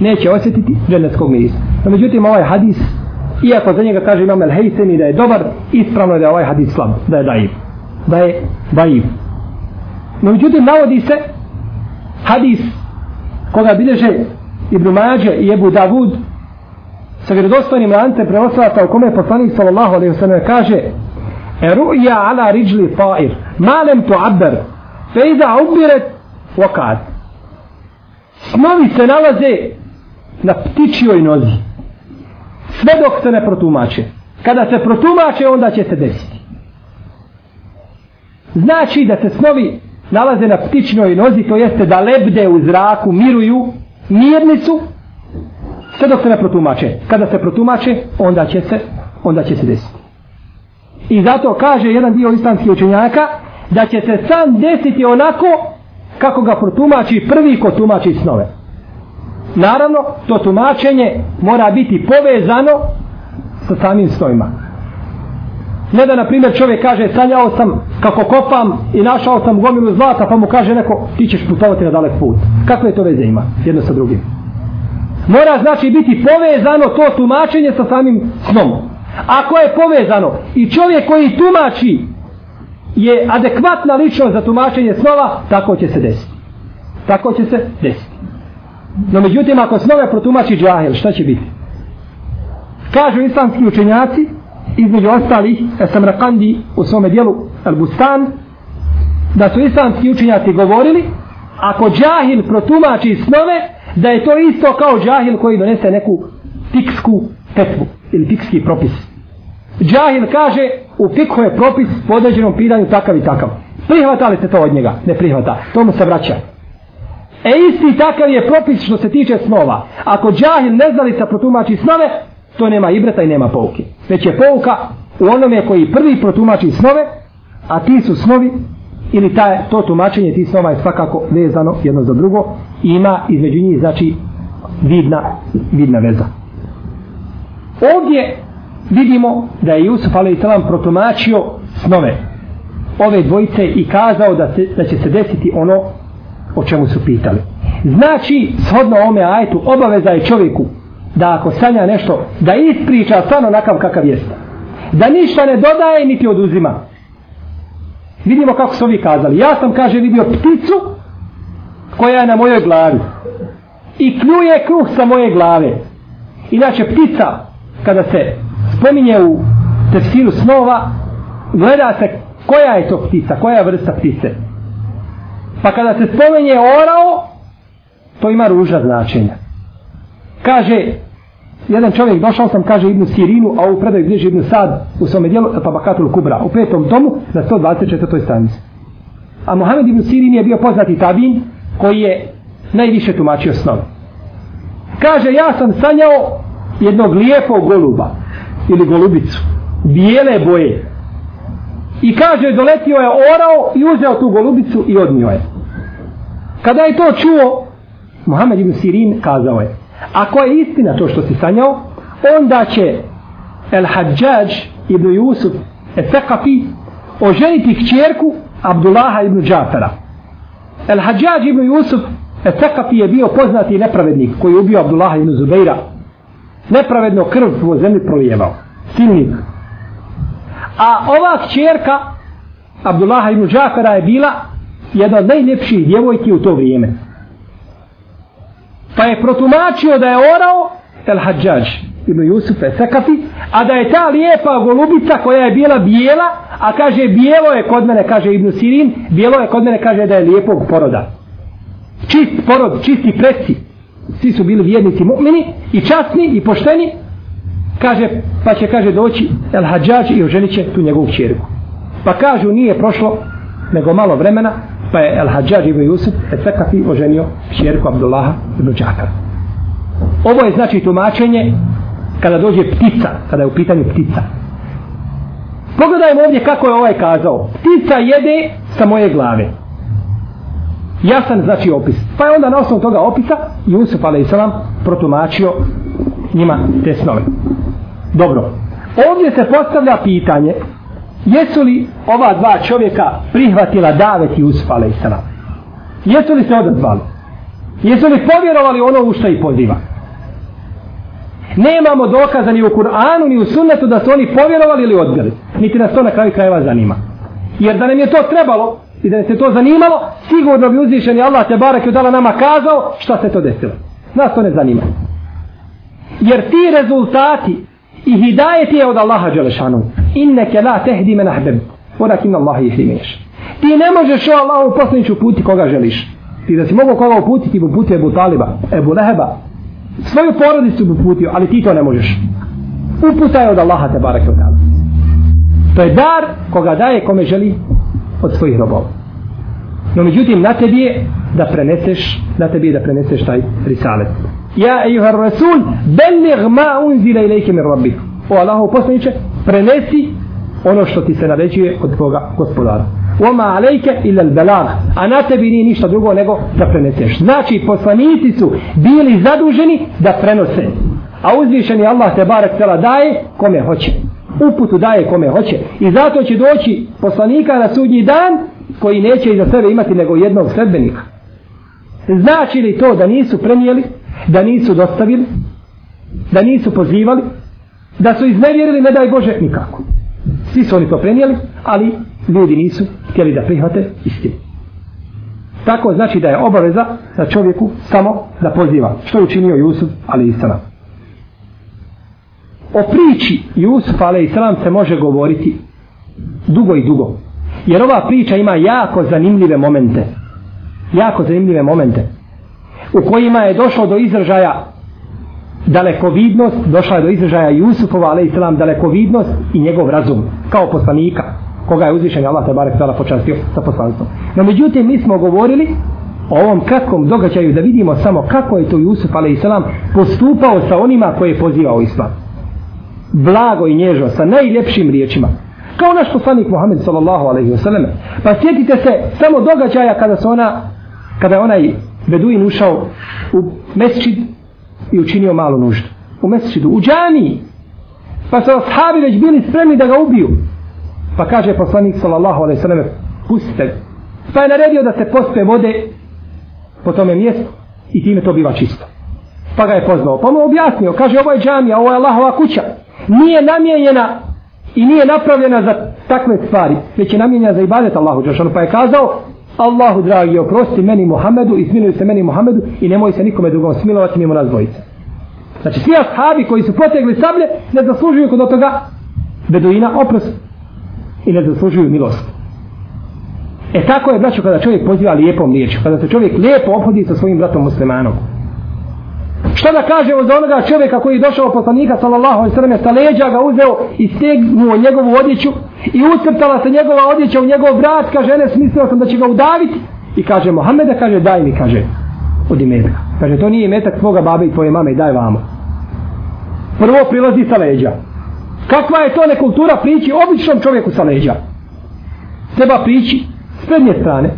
Neće osjetiti džennetskog mirisa. No, međutim, ovaj hadis, iako za njega kaže imam el hejseni da je dobar, ispravno je da je ovaj hadis slab, da je daiv. Da je daiv. No, međutim, navodi se hadis koga bileže Ibn Mađe i Ebu Davud sa vjerodostojnim lance prenoslata u kome poslanik sallallahu alaihi ve sallam kaže e ala riđli ta'ir malem tu abber fe iza ubiret wakad. Snovi se nalaze na ptičjoj nozi. Sve dok se ne protumače. Kada se protumače onda će se desiti. Znači da se snovi nalaze na ptičnoj nozi to jeste da lebde u zraku miruju mirnicu sve dok se ne protumače. Kada se protumače onda će se onda će se desiti. I zato kaže jedan dio islamskih učenjaka da će se sam desiti onako kako ga protumači prvi ko tumači snove. Naravno to tumačenje mora biti povezano sa samim snovima. Ne da na primjer čovjek kaže sanjao sam kako kopam i našao sam gomilu zlata pa mu kaže neko ti ćeš putovati na dalek put. Kakve to veze ima jedno sa drugim? Mora znači biti povezano to tumačenje sa samim snom. Ako je povezano i čovjek koji tumači je adekvatna ličnost za tumačenje snova tako će se desiti. Tako će se desiti. No međutim ako snove protumači džahil šta će biti? Kažu islamski učenjaci između ostalih Samrakandi u svome dijelu Al-Bustan da su islamski učenjaci govorili ako džahil protumači snove da je to isto kao džahil koji donese neku fiksku petvu ili fikski propis. Džahil kaže u fikhu je propis po određenom pitanju takav i takav. Prihvata li se to od njega? ne prihvata, to mu se vraća. E isti takav je propis što se tiče snova. Ako džahil ne znali se protumači snove to nema ibreta i nema pouke. Već je pouka u onome koji prvi protumači snove, a ti su snovi, ili ta, to tumačenje ti snova je svakako vezano jedno za drugo, i ima između njih, znači, vidna, vidna veza. Ovdje vidimo da je Jusuf a.s. protumačio snove ove dvojice i kazao da, se, da će se desiti ono o čemu su pitali. Znači, shodno ome ajetu, obaveza je čovjeku da ako sanja nešto, da ispriča stvarno nakav kakav jeste. Da ništa ne dodaje niti oduzima. Vidimo kako su ovi kazali. Ja sam, kaže, vidio pticu koja je na mojoj glavi. I kljuje kruh sa moje glave. Inače, ptica, kada se spominje u tefsiru snova, gleda se koja je to ptica, koja je vrsta ptice. Pa kada se spominje orao, to ima ruža značenja. Kaže, jedan čovjek došao sam, kaže Ibnu Sirinu, a u predaju bliži Ibnu Sad u svome dijelu, pa Bakatul Kubra, u petom tomu, na 124. stranici. A Mohamed Ibn Sirin je bio poznati tabin, koji je najviše tumačio snove. Kaže, ja sam sanjao jednog lijepog goluba, ili golubicu, bijele boje. I kaže, doletio je orao i uzeo tu golubicu i odnio je. Kada je to čuo, Mohamed Ibn Sirin kazao je, Ako je istina to što si sanjao, onda će El Hadžađ ibn Jusuf Efekafi oženiti kćerku Abdullaha ibn Džafera. El Hadžađ ibn Jusuf Efekafi je bio poznati nepravednik koji je ubio Abdullaha ibn Zubeira. Nepravedno krv u zemlji prolijevao. Silnik. A ova kćerka Abdullaha ibn Džafera je bila jedna od najljepših djevojki u to vrijeme. Pa je protumačio da je orao El Hadžađ ibn Jusuf e Sekafi, a da je ta lijepa golubica koja je bila bijela, a kaže bijelo je kod mene, kaže Ibn Sirin, bijelo je kod mene, kaže da je lijepog poroda. Čist porod, čisti preci. Svi su bili vjernici mu'mini i časni i pošteni. Kaže, pa će kaže doći El Hadžađ i oženit će tu njegovu čerku. Pa kažu nije prošlo nego malo vremena, pa je El Hadžađ ibn Jusuf et Sekafi oženio kćerku Abdullaha ibn Džakar. Ovo je znači tumačenje kada dođe ptica, kada je u pitanju ptica. Pogledajmo ovdje kako je ovaj kazao. Ptica jede sa moje glave. Jasan znači opis. Pa je onda na osnovu toga opisa Jusuf a.s. protumačio njima te snove. Dobro. Ovdje se postavlja pitanje jesu li ova dva čovjeka prihvatila davet i usfale i a.s. Jesu li se odazvali? Jesu li povjerovali ono u što ih poziva? Nemamo dokaza ni u Kur'anu ni u sunnetu da su oni povjerovali ili odbili. Niti nas to na kraju krajeva zanima. Jer da nam je to trebalo i da se to zanimalo, sigurno bi uzvišen Allah te barak i dala nama kazao šta se to desilo. Nas to ne zanima. Jer ti rezultati i hidajet je od Allaha Đelešanu. Inneke la tehdi men ahbeb. Odak inna Allah ih limeš. Ti ne možeš o Allahu poslaniću puti koga želiš. Ti da si mogu koga uputiti, uputi Ebu Taliba, Ebu Leheba. Svoju porodicu bi uputio, ali ti to ne možeš. Uputa je od Allaha te barake od Allah. To je dar koga daje kome želi od svojih robova. No međutim, na tebi je da preneseš, na tebi je da preneseš taj risalet. Ja, ejuhar rasul, bellig ma unzile ilike mir rabbi. O Allahu prenesi ono što ti se naređuje od tvoga gospodara. Oma alejke ila al-balag. A na tebi nije ništa drugo nego da preneseš. Znači, poslanici su bili zaduženi da prenose. A uzvišeni Allah te barek tela daje kome hoće uputu daje kome hoće. I zato će doći poslanika na sudnji dan koji neće iza sebe imati nego jednog sredbenika. Znači li to da nisu prenijeli, da nisu dostavili, da nisu pozivali, da su iznevjerili, ne daj Bože, nikako. Svi su oni to prenijeli, ali ljudi nisu htjeli da prihvate istinu. Tako znači da je obaveza za čovjeku samo da poziva. Što je učinio Jusuf, ali i sana o priči Jusuf a.s. se može govoriti dugo i dugo. Jer ova priča ima jako zanimljive momente. Jako zanimljive momente. U kojima je došlo do izražaja dalekovidnost, došla je do izražaja Jusufova a.s. dalekovidnost i njegov razum kao poslanika koga je uzvišen Allah te barek tala počastio sa poslanstvom. No međutim mi smo govorili o ovom kratkom događaju da vidimo samo kako je to Jusuf a.s. postupao sa onima koje je pozivao islam blago i nježno, sa najljepšim riječima. Kao naš poslanik Muhammed sallallahu alejhi ve sellem. Pa sjetite se samo događaja kada se ona, kada je onaj beduin ušao u mesčid i učinio malu nuždu. U mesčidu, u džaniji. Pa su ashabi već bili spremni da ga ubiju. Pa kaže poslanik sallallahu alaihi sallam, pustite Pa je naredio da se pospe vode po tome mjestu i time to biva čisto. Pa ga je pozvao. Pa mu objasnio, kaže ovo je džamija, ovo je Allahova kuća nije namijenjena i nije napravljena za takve stvari, već je namijenjena za ibadet Allahu Đešanu. Pa je kazao, Allahu dragi, oprosti meni Muhammedu i smiluj se meni Muhammedu i nemoj se nikome drugom smilovati mimo nas dvojice. Znači, svi ashabi koji su potegli sablje ne zaslužuju kod toga beduina oprost i ne zaslužuju milost. E tako je, braćo, kada čovjek poziva lijepom riječu, kada se čovjek lijepo obhodi sa svojim bratom muslimanom, Šta da kažemo za onoga čovjeka koji je došao poslanika sallallahu alejhi ve selleme sa leđa ga uzeo i stegnuo njegovu odjeću i ucrtala se njegova odjeća u njegov vrat, kaže ene smislio sam da će ga udaviti i kaže Mohameda kaže daj mi kaže od imetka. Kaže to nije imetak tvoga babe i tvoje mame daj vamo. Prvo prilazi sa leđa. Kakva je to nekultura priči običnom čovjeku sa leđa? Treba prići s prednje strane,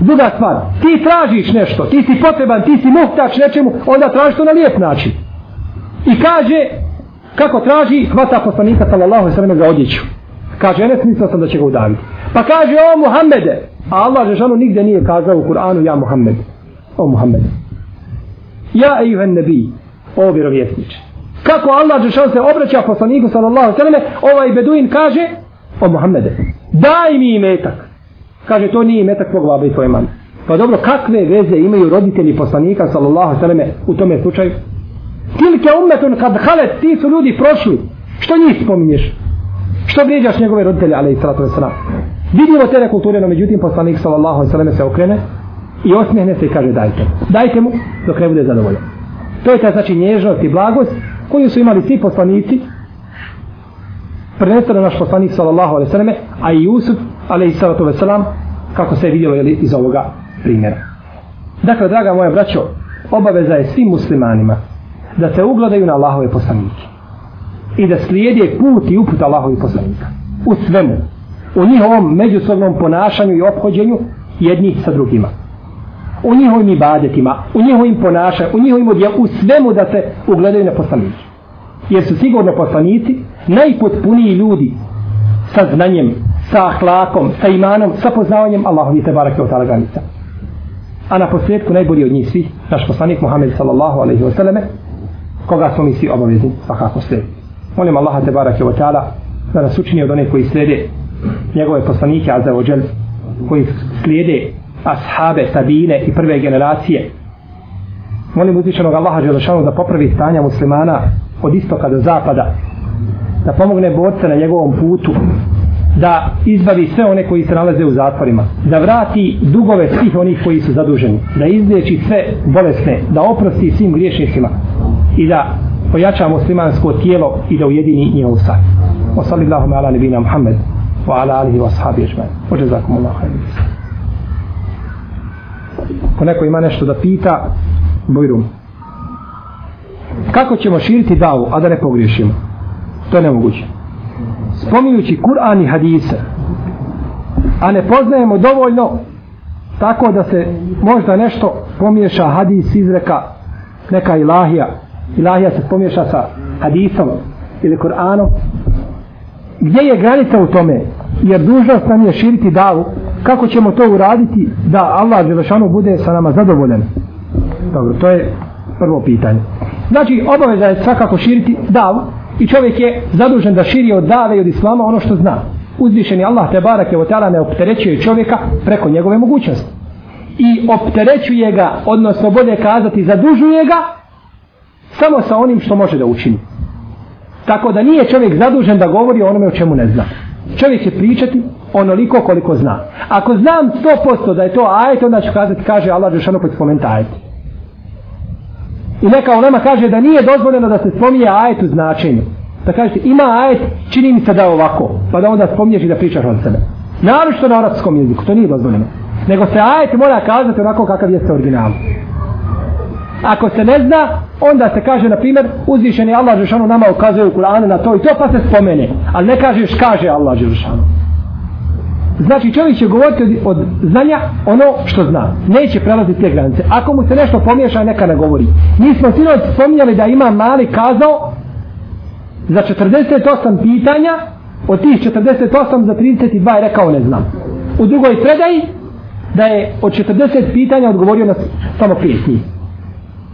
Druga stvar, ti tražiš nešto, ti si potreban, ti si muhtač nečemu, onda tražiš to na lijep način. I kaže, kako traži, hvata poslanika sallallahu sallam za odjeću. Kaže, Enes, mislio sam da će ga udaviti. Pa kaže, o Muhammede, a Allah Žešanu nigde nije kazao u Kur'anu, ja Muhammed. O Muhammede. Ja ejuhen nebi, o vjerovjesniče. Kako Allah Žešanu se obraća poslaniku sallallahu sallam, ovaj beduin kaže, o Muhammede, daj mi imetak. Kaže, to nije metak tvog baba i tvoje mame. Pa dobro, kakve veze imaju roditelji poslanika, sallallahu sallam, u tome slučaju? Tilke umetun kad halet, ti su ljudi prošli. Što njih spominješ? Što vrijeđaš njegove roditelje, ali i sallatu wasalam? Vidimo te kulture, no međutim, poslanik, sallallahu sallam, se okrene i osmijehne se i kaže, dajte. Dajte mu, dok ne bude zadovoljan. To je ta znači nježnost i blagost koju su imali svi poslanici, prvenstveno naš poslanik sallallahu alejhi ve selleme a i Jusuf alejhi salatu ve selam kako se je vidjelo jeli, iz ovoga primjera. Dakle, draga moja braćo, obaveza je svim muslimanima da se ugledaju na Allahove poslanike i da slijede put i uput Allahovih poslanika u svemu, u njihovom međusobnom ponašanju i obhođenju jednih sa drugima. u njihovim ibadetima, u njihovim ponašanjima, u njihovim odjelima, u svemu da se ugledaju na poslanike. Jer su sigurno poslanici najpotpuniji ljudi sa znanjem, sa ahlakom, sa imanom, sa poznavanjem Allahovi te barake od tala granica. A na posljedku najbolji od njih svih, naš poslanik Muhammed sallallahu alaihi wa koga smo mi svi obavezni svakako slijedi. Molim Allaha te barake od tala da nas učini od onih koji slijede njegove poslanike, a za ođel, koji slijede ashabe, sabine i prve generacije. Molim uzvišenog Allaha Želešanu da popravi stanja muslimana od istoka do zapada, da pomogne borce na njegovom putu, da izbavi sve one koji se nalaze u zatvorima, da vrati dugove svih onih koji su zaduženi, da izliječi sve bolesne, da oprosti svim griješnicima i da pojača muslimansko tijelo i da ujedini njihov sad. Wa sallallahu ala nabina Muhammed wa ala alihi wa sahabi ajma'in. Wa jazakumullahu khairan. Ko neko ima nešto da pita, bojrum. Kako ćemo širiti davu, a da ne pogriješimo? To je nemoguće. Spominjući Kur'an i hadise, a ne poznajemo dovoljno tako da se možda nešto pomiješa hadis izreka neka ilahija ilahija se pomiješa sa hadisom ili Kur'anom. Gdje je granica u tome? Jer dužnost nam je širiti davu. Kako ćemo to uraditi da Allah Đelešanu bude sa nama zadovoljen dobro to je prvo pitanje. Znači obaveza je svakako širiti davu i čovjek je zadužen da širi od dave i od islama ono što zna. Uzvišeni Allah te barake o ne opterećuje čovjeka preko njegove mogućnosti. I opterećuje ga odnosno bolje kazati zadužuje ga samo sa onim što može da učini. Tako da nije čovjek zadužen da govori o onome o čemu ne zna. Čovjek će pričati onoliko koliko zna. Ako znam 100% da je to ajet onda ću kazati kaže Allah Žešano pod pa spomenuti ajet. I neka u nama kaže da nije dozvoljeno da se spominje ajet u značenju. Da kažete ima ajet, čini mi se da je ovako. Pa da onda spominješ i da pričaš od sebe. Naročito na arapskom jeziku, to nije dozvoljeno. Nego se ajet mora kazati onako kakav jeste original. Ako se ne zna, onda se kaže, na primjer, uzvišeni Allah Žešanu nama ukazuje u Kur'anu na to i to pa se spomene. Ali ne kažeš, kaže Allah Žešanu. Znači čovjek će govoriti od, od znanja ono što zna. Neće prelaziti te granice. Ako mu se nešto pomiješa, neka ne govori. Mi smo sinoć spominjali da ima mali kazao za 48 pitanja, od tih 48 za 32 je rekao ne znam. U drugoj predaji da je od 40 pitanja odgovorio na samo pet njih.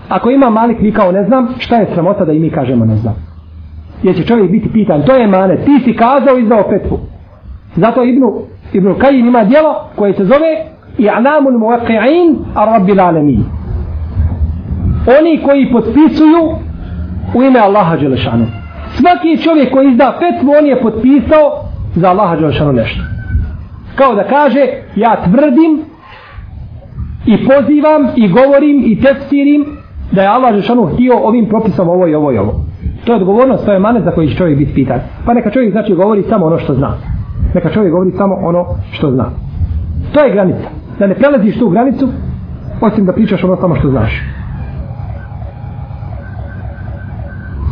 Ako ima mali klikao ne znam, šta je sramota da i mi kažemo ne znam. Jer će čovjek biti pitan, to je mane, ti si kazao i izdao petvu. Zato Ibnu Ibn Kajin ima djelo koje se zove I'lamul muwaqi'in ar-rabbil alamin. Oni koji potpisuju u ime Allaha Đelešanu. Svaki čovjek koji izda petvu, on je potpisao za Allaha Đelešanu nešto. Kao da kaže, ja tvrdim i pozivam i govorim i tefsirim da je Allah Đelešanu htio ovim propisom ovo i ovo i ovo. To je odgovornost, to je manet za koji će čovjek biti pitan. Pa neka čovjek znači govori samo ono što zna. Neka čovjek govori samo ono što zna. To je granica. Da ne prelaziš tu granicu, osim da pričaš ono samo što znaš.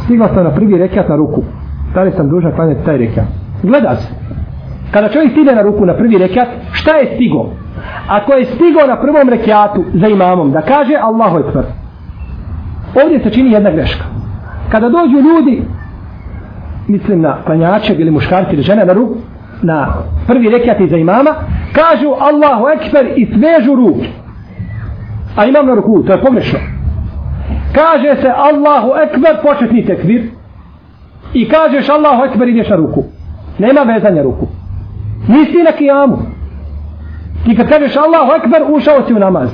Stigla sam na prvi rekiat na ruku. Da li sam dužan klanjati taj rekiat? Gleda se. Kada čovjek stigne na ruku na prvi rekiat, šta je stigo? Ako je stigo na prvom rekiatu za imamom, da kaže Allahu Ekber. Ovdje se čini jedna greška. Kada dođu ljudi, mislim na klanjače ili muškarci ili žene na ruku, na prvi rekiat za imama, kažu Allahu Ekber i svežu ruke. A imam na ruku, to je pogrešno. Kaže se Allahu Ekber, početni tekvir. I kažeš Allahu Ekber, ideš na ruku. Nema vezanja ruku. Nisi na kijamu. Ti kad kažeš Allahu Ekber, ušao si u namaz.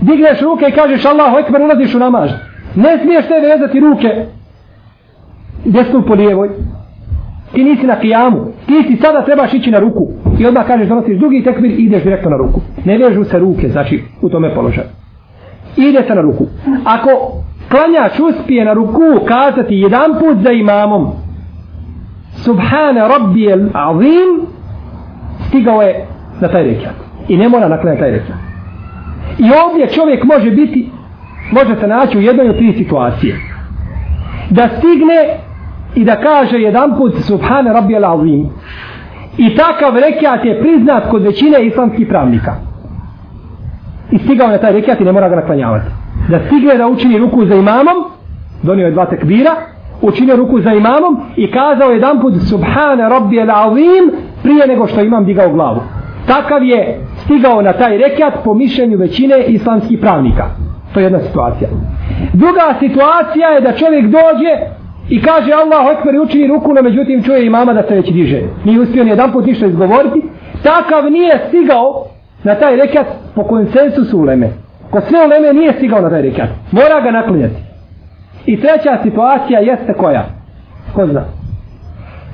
Digneš ruke i kažeš Allahu Ekber, ulaziš u namaz. Ne smiješ te vezati ruke desnu po lijevoj ti nisi na kijamu, ti si sada trebaš ići na ruku i odmah kažeš donosiš drugi tekbir i ideš direktno na ruku. Ne vežu se ruke, znači u tome položaju. Ide se na ruku. Ako klanjač uspije na ruku kazati jedan put za imamom Subhana Rabbi Azim stigao je na taj rekiat. I ne mora naklanjati taj rekiat. I ovdje čovjek može biti može se naći u jednoj od tri situacije. Da stigne i da kaže jedan put Subhane Rabbi al-Azim i takav rekiat je priznat kod većine islamskih pravnika i stigao na taj rekiat i ne mora ga naklanjavati. Da stigne da učini ruku za imamom, donio je dva tekbira, učinio ruku za imamom i kazao jedan put Subhane Rabbi al Azim prije nego što imam digao glavu. Takav je stigao na taj rekiat po mišljenju većine islamskih pravnika. To je jedna situacija. Druga situacija je da čovjek dođe i kaže Allah ekber i učini ruku, no međutim čuje imama da se već diže. Nije uspio ni jedan put ništa izgovoriti. Takav nije stigao na taj rekat po konsensusu uleme. Ko sve uleme nije stigao na taj rekat. Mora ga naklinjati. I treća situacija jeste koja? Ko zna?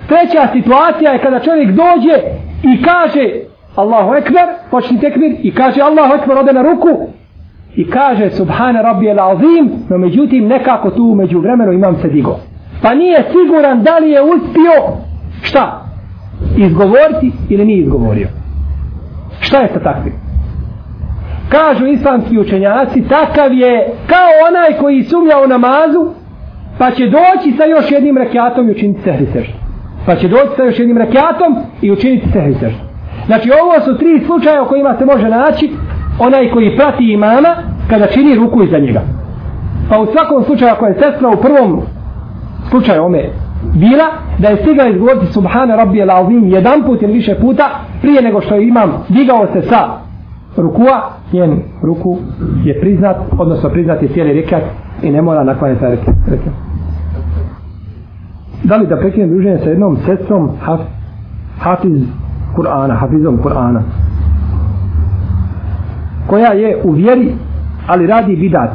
Treća situacija je kada čovjek dođe i kaže Allahu ekber, počni tekbir i kaže Allahu ekber, ode na ruku i kaže Subhane Rabbi el Azim, no međutim nekako tu među vremenu imam se digo. Pa nije siguran da li je uspio šta? Izgovoriti ili nije izgovorio. Šta je sa takvim? Kažu islamski učenjaci, takav je kao onaj koji sumlja u namazu, pa će doći sa još jednim rekiatom i učiniti sehri seždu. Pa će doći sa još jednim rekiatom i učiniti sehri seždu. Znači ovo su tri slučaja o kojima se može naći onaj koji prati imama kada čini ruku iza njega. Pa u svakom slučaju ako je sestra u prvom slučaju ome bila da je stigla izgovoriti Subhane Rabbi el Azim jedan put ili više puta prije nego što je imam digao se sa rukua njen ruku je priznat odnosno priznat je cijeli rekat i ne mora naklanjati taj rekat. Da li da prekinem druženje sa jednom sestrom haf, hafiz Kur'ana, hafizom Kur'ana koja je u vjeri ali radi bidat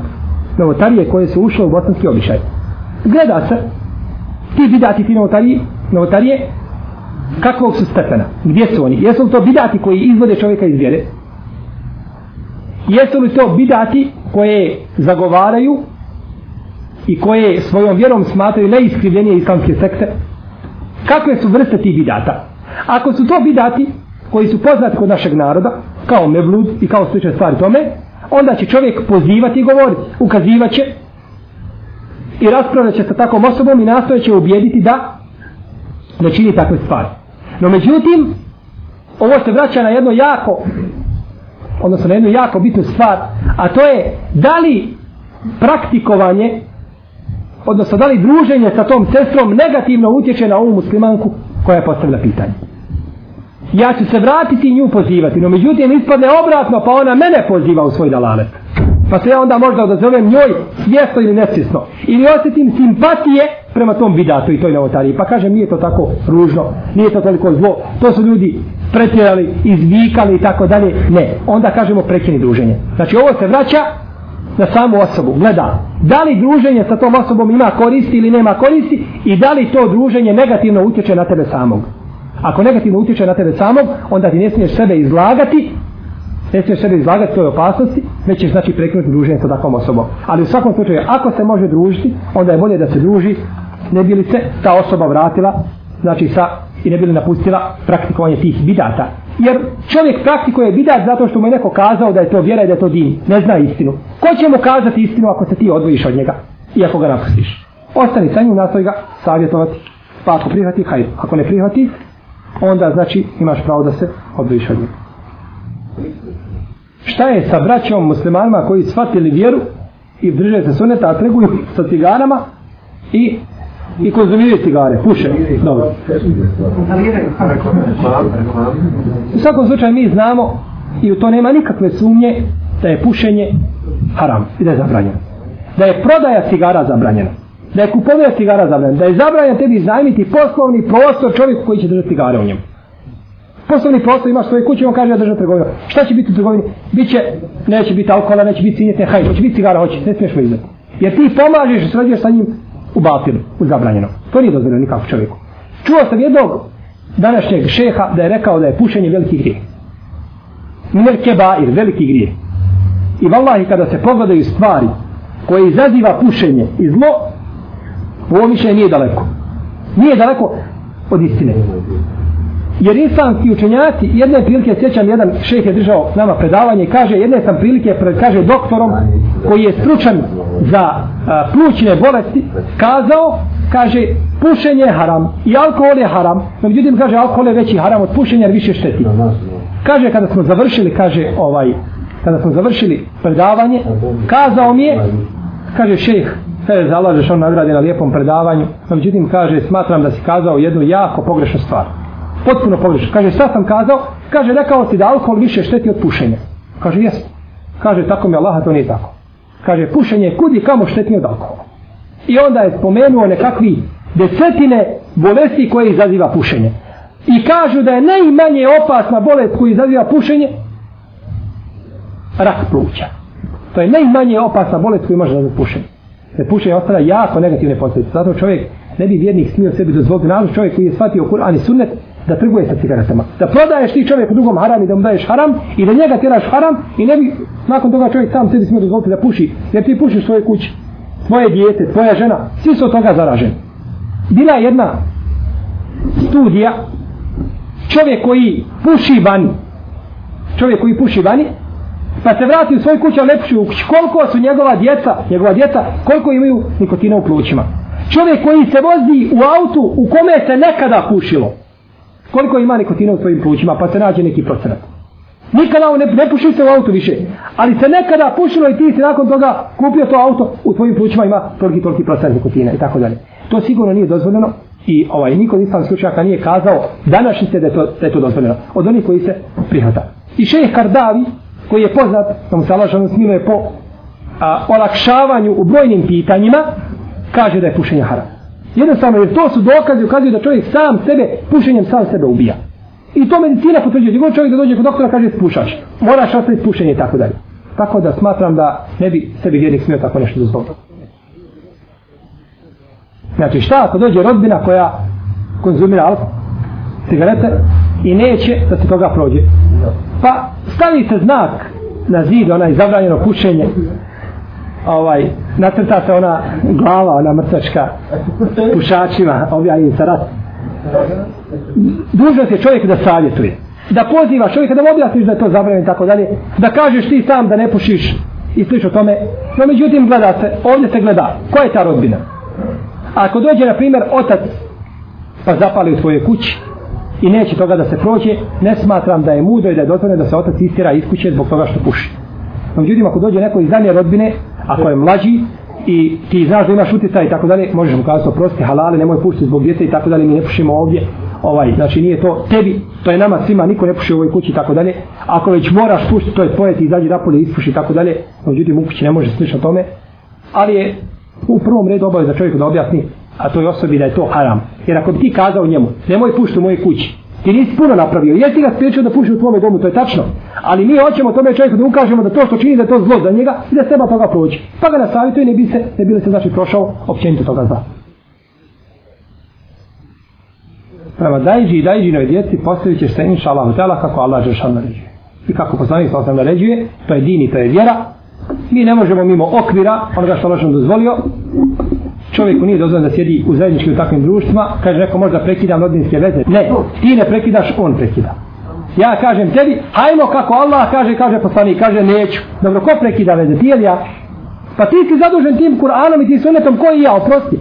novotarije koje su ušle u bosanski običaj gleda se. Ti bidati ti novotarije, novotarije kakvog su stepena? Gdje su oni? Jesu li to bidati koji izvode čovjeka iz vjere? Jesu li to bidati koje zagovaraju i koje svojom vjerom smatraju neiskrivljenije islamske sekte? Kakve su vrste tih bidata? Ako su to bidati koji su poznati kod našeg naroda kao mevlud i kao slične stvari tome onda će čovjek pozivati i govoriti. Ukazivaće i raspravljat će sa takvom osobom i nastoje će ubijediti da ne čini takve stvari. No međutim ovo se vraća na jedno jako odnosno na jednu jako bitnu stvar a to je da li praktikovanje odnosno da li druženje sa tom sestrom negativno utječe na ovu muslimanku koja je postavila pitanje. Ja ću se vratiti i nju pozivati no međutim ispadne obratno pa ona mene poziva u svoj dalalet pa se ja onda možda odazovem njoj svjesno ili nesvjesno. Ili osjetim simpatije prema tom vidatu i toj novotariji. Pa kažem nije to tako ružno nije to toliko zlo. To su ljudi pretjerali izvikali i tako dalje. Ne onda kažemo prekini druženje. Znači ovo se vraća na samu osobu. Gleda da li druženje sa tom osobom ima koristi ili nema koristi i da li to druženje negativno utječe na tebe samog? Ako negativno utječe na tebe samog onda ti ne smiješ sebe izlagati ne smiješ sebe izlagati toj opasnosti već ćeš znači prekinuti druženje sa takvom osobom. Ali u svakom slučaju ako se može družiti onda je bolje da se druži ne bi li se ta osoba vratila znači sa i ne bi li napustila praktikovanje tih bidata. Jer čovjek praktikuje bidat zato što mu je neko kazao da je to vjera i da je to din. Ne zna istinu. Ko će mu kazati istinu ako se ti odvojiš od njega? I ako ga napustiš. Ostani sa njim nastoj ga savjetovati. Pa ako prihvati hajde. Ako ne prihvati onda znači imaš pravo da se odvojiš od njega šta je sa braćom muslimanima koji shvatili vjeru i drže se suneta, a trguju sa cigarama i i konzumiraju cigare, puše. Dobro. U svakom slučaju mi znamo i u to nema nikakve sumnje da je pušenje haram i da je zabranjeno. Da je prodaja cigara zabranjena. Da je kupovina cigara zabranjena. Da je zabranjeno tebi zajmiti poslovni prostor čovjeku koji će držati cigare u njemu poslovni prostor imaš svoje kuće, on kaže ja držam trgovinu. Šta će biti u trgovini? Biće, neće biti alkohola, neće biti cijetne, hajde, hoće biti cigara, hoće, ne smiješ izvati. Jer ti pomažeš, sređuješ sa njim u batilu, u zabranjeno. To nije dozvoljeno nikako čovjeku. Čuo sam jednog današnjeg šeha da je rekao da je pušenje veliki grijeh. Minel kebair, veliki grijeh. I vallahi kada se pogledaju stvari koje izaziva pušenje i zlo, ovo mišljenje nije daleko. Nije daleko od istine. Jer islamski učenjaci, jedne prilike sjećam, jedan šejh je držao nama predavanje i kaže, jedne sam prilike pred, kaže, doktorom koji je stručan za a, plućne bolesti, kazao, kaže, pušenje je haram i alkohol je haram. No, međutim, kaže, alkohol je veći haram od pušenja jer više šteti. Kaže, kada smo završili, kaže, ovaj, kada smo završili predavanje, kazao mi je, kaže šejh, kaže zalažeš on nagradi na lijepom predavanju, no međutim kaže, smatram da si kazao jednu jako pogrešnu stvar. Potpuno pogrešno. Kaže, šta sam kazao? Kaže, rekao si da alkohol više šteti od pušenja. Kaže, jesmo. Kaže, tako mi Allah, to nije tako. Kaže, pušenje je kudi kamo štetnije od alkohola. I onda je spomenuo nekakvi desetine bolesti koje izaziva pušenje. I kažu da je najmanje opasna bolest koju izaziva pušenje rak pluća. To je najmanje opasna bolest koju može izazivati pušenje. Jer pušenje ostavlja jako negativne posljedice. Zato čovjek ne bi vjernik smio sebi dozvoliti naravno čovjek koji je shvatio Kur'an i sunnet da trguje sa cigaretama. Da prodaješ ti čovjek drugom haram i da mu daješ haram i da njega tjeraš haram i ne bi nakon toga čovjek sam sebi smio dozvoliti da puši. Jer ti pušiš svoje kuće, tvoje dijete, tvoja žena, svi su od toga zaraženi. Bila je jedna studija čovjek koji puši vani čovjek koji puši vani pa se vrati u svoju kuću ali ne puši u kući koliko su njegova djeca njegova djeca koliko imaju nikotina u plućima čovjek koji se vozi u autu u kome se nekada pušilo koliko ima nikotina u svojim plućima pa se nađe neki procenat. Nikada ne, ne puši se u auto više ali se nekada pušilo i ti si nakon toga kupio to auto u tvojim plućima ima toliki toliki procenat nikotina i tako dalje. To sigurno nije dozvoljeno i ovaj niko od islamskih učenjaka nije kazao današnjice da je to, da je to dozvoljeno od onih koji se prihvata. I šejh Kardavi koji je poznat da mu se Allah smiluje po a, olakšavanju u brojnim pitanjima kaže da je pušenje haram jednostavno jer to su dokazi ukazuju da čovjek sam sebe pušenjem sam sebe ubija. I to medicina potvrđuje. Gdje čovjek da dođe kod doktora kaže pušaš moraš ostaviti pušenje i tako dalje. Tako da smatram da ne bi sebi vjernik smio tako nešto dozvoliti. Znači šta ako dođe rodbina koja konzumira alkohol, cigarete i neće da se toga prođe. Pa stavite znak na zid, onaj zabranjeno pušenje, ovaj, nacrta se ona glava, ona mrtvačka pušačima, objavljeni sa rat. Dužnost je čovjek da savjetuje. Da poziva čovjeka, da mu objasniš da je to zabranjeno i tako dalje. Da kažeš ti sam da ne pušiš i slično tome. No međutim gleda se, ovdje se gleda. Koja je ta rodbina? ako dođe na primjer otac pa zapali u svojoj kući i neće toga da se prođe ne smatram da je mudro i da je dozvoljeno da se otac istira iz kuće zbog toga što puši no, međutim ako dođe neko iz danje rodbine ako je mlađi i ti znaš da imaš utjecaj i tako dalje možeš mu kazati oprosti halale nemoj pušiti zbog djece i tako dalje mi ne pušimo ovdje ovaj, znači nije to tebi, to je nama svima, niko ne puši u ovoj kući i tako dalje. Ako već moraš pušiti, to je tvoje, ti izađi napolje, ispuši i tako dalje. Međutim, u kući ne može slično tome. Ali je u prvom redu obavez za čovjeku da objasni a to je osobi da je to haram. Jer ako bi ti kazao njemu, nemoj pušiti u mojoj kući, ti nisi puno napravio, Jesi ga spriječio da puši u tvome domu, to je tačno. Ali mi hoćemo tome čovjeku da ukažemo da to što čini da je to zlo za njega i da seba toga prođe. Pa ga nasavituje i ne bi se, ne bi se znači prošao općenito toga zla. Prema dajđi i dajđinoj djeci postavit ćeš se inša Allah kako Allah Žešan naređuje. I kako poslanik sa osam naređuje, to je din i to je vjera, mi ne možemo mimo okvira onoga što Allah dozvolio čovjeku nije dozvoljeno da sjedi u zajedničkim u takvim društvima kaže neko možda prekidam rodinske veze. Ne, ti ne prekidaš, on prekida. Ja kažem tebi, hajmo kako Allah kaže, kaže poslanik, kaže neću. Dobro, ko prekida veze, ti ili ja? Pa ti si zadužen tim Kur'anom i ti sunetom koji ja, oprosti.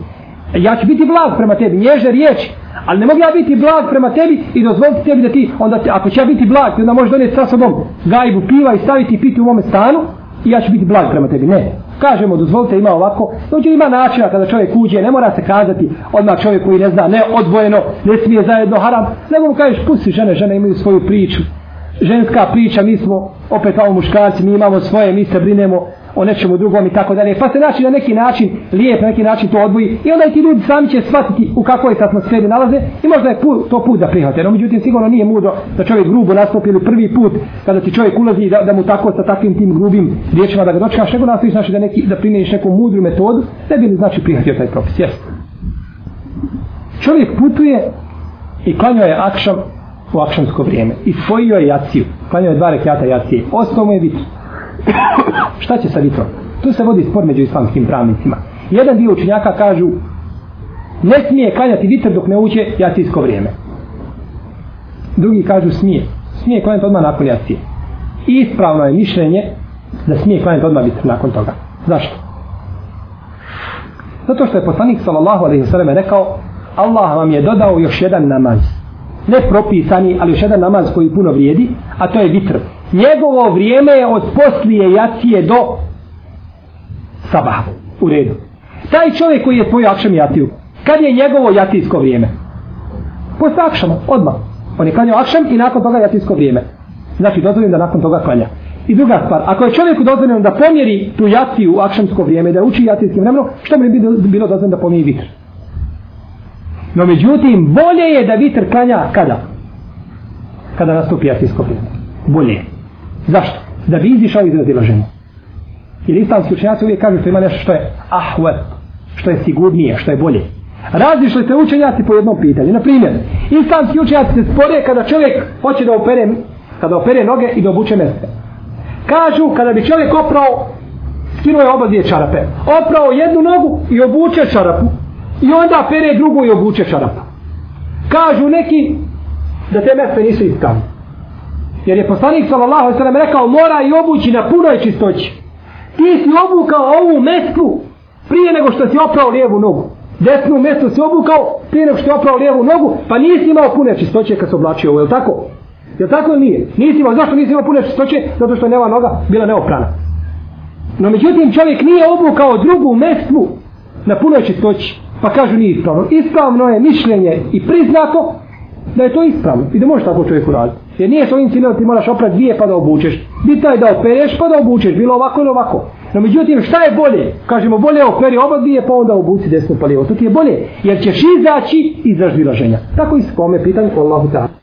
Ja ću biti blag prema tebi, nježe riječi ali ne mogu ja biti blag prema tebi i dozvoliti tebi da ti, onda te, ako će ja biti blag, onda možeš donijeti sa sobom gajbu piva i staviti i piti u mome stanu i ja ću biti blag prema tebi. Ne. Kažemo, dozvolite, ima ovako. Dođe ima načina kada čovjek uđe, ne mora se kazati odmah čovjek koji ne zna, ne odvojeno, ne smije zajedno haram. Nego mu kažeš, pusti žene, žene imaju svoju priču. Ženska priča, mi smo opet kao muškarci, mi imamo svoje, mi se brinemo, o nečemu drugom i tako dalje. Pa se znači na neki način, lijep na neki način to odvoji i onda i ti ljudi sami će shvatiti u kakvoj se atmosferi nalaze i možda je put, to put da prihvate. No, međutim, sigurno nije mudo da čovjek grubo nastupi ili prvi put kada ti čovjek ulazi da, da mu tako sa takvim tim grubim riječima da ga dočekaš, nego nastaviš znači da, neki, da primjeniš neku mudru metodu, da bi li znači prihvatio taj propis. Jes. Čovjek putuje i klanjao je akšam u akšamsko vrijeme. I spojio je jaciju. Klanjao je dva rekiata jacije. Ostao mu je vitru. Šta će sa vitrom? Tu se vodi spor među islamskim pravnicima. Jedan dio učenjaka kažu ne smije klanjati vitr dok ne uđe jacijsko vrijeme. Drugi kažu smije. Smije klanjati odmah nakon jacije. I ispravno je mišljenje da smije klanjati odmah vitr nakon toga. Zašto? Zato što je poslanik sallallahu alaihi sallam rekao Allah vam je dodao još jedan namaz. Ne propisani, ali još jedan namaz koji puno vrijedi, a to je vitr njegovo vrijeme je od poslije jacije do sabaha. U redu. Taj čovjek koji je tvoj akšam jatiju, kad je njegovo jatijsko vrijeme? Posle akšama, odmah. On je klanjao akšam i nakon toga jatijsko vrijeme. Znači, dozvoljeno da nakon toga klanja. I druga stvar, ako je čovjeku dozvoljeno da pomjeri tu jaciju u akšamsko vrijeme, da uči jatijskim vremenom, što mi bi bilo dozvoljeno da pomjeri vitr? No međutim, bolje je da vitr klanja kada? Kada nastupi jatijsko vrijeme. Bolje je. Zašto? Da bi izišao iz razilaženja. Jer islamski učenjaci uvijek kažu što ima nešto što je ahvet, što je sigurnije, što je bolje. Razišli se učenjaci po jednom pitanju. Naprimjer, islamski učenjaci se spore kada čovjek hoće da opere, kada opere noge i da obuče mjeste. Kažu kada bi čovjek oprao, skinuo je oba dvije čarape, oprao jednu nogu i obuče čarapu i onda pere drugu i obuče čarapu. Kažu neki da te mjeste nisu ispravne. Jer je poslanik sallallahu alejhi ve sellem rekao mora i obući na punoj čistoći. Ti si obukao ovu mestvu prije nego što si oprao lijevu nogu. Desnu mestvu si obukao prije nego što si oprao lijevu nogu, pa nisi imao pune čistoće kad se oblačio ovo, je li tako? Je li tako ili nije? Nisi imao, zašto nisi imao pune čistoće? Zato što je neva noga bila neoprana. No međutim čovjek nije obukao drugu mestvu na punoj čistoći, pa kažu nije ispravno. Ispravno je mišljenje i priznato da je to ispravno i da može tako čovjek uraditi. Jer nije svojim ovim ciljem ti moraš oprati dvije pa da obučeš. Bitno je da opereš pa da obučeš, bilo ovako ili ovako. No međutim, šta je bolje? Kažemo, bolje operi oba dvije pa onda obuci desno pa lijevo. To ti je bolje, jer ćeš izaći iz raždilaženja. Tako i s kome pitanje, Allahu ta'ala.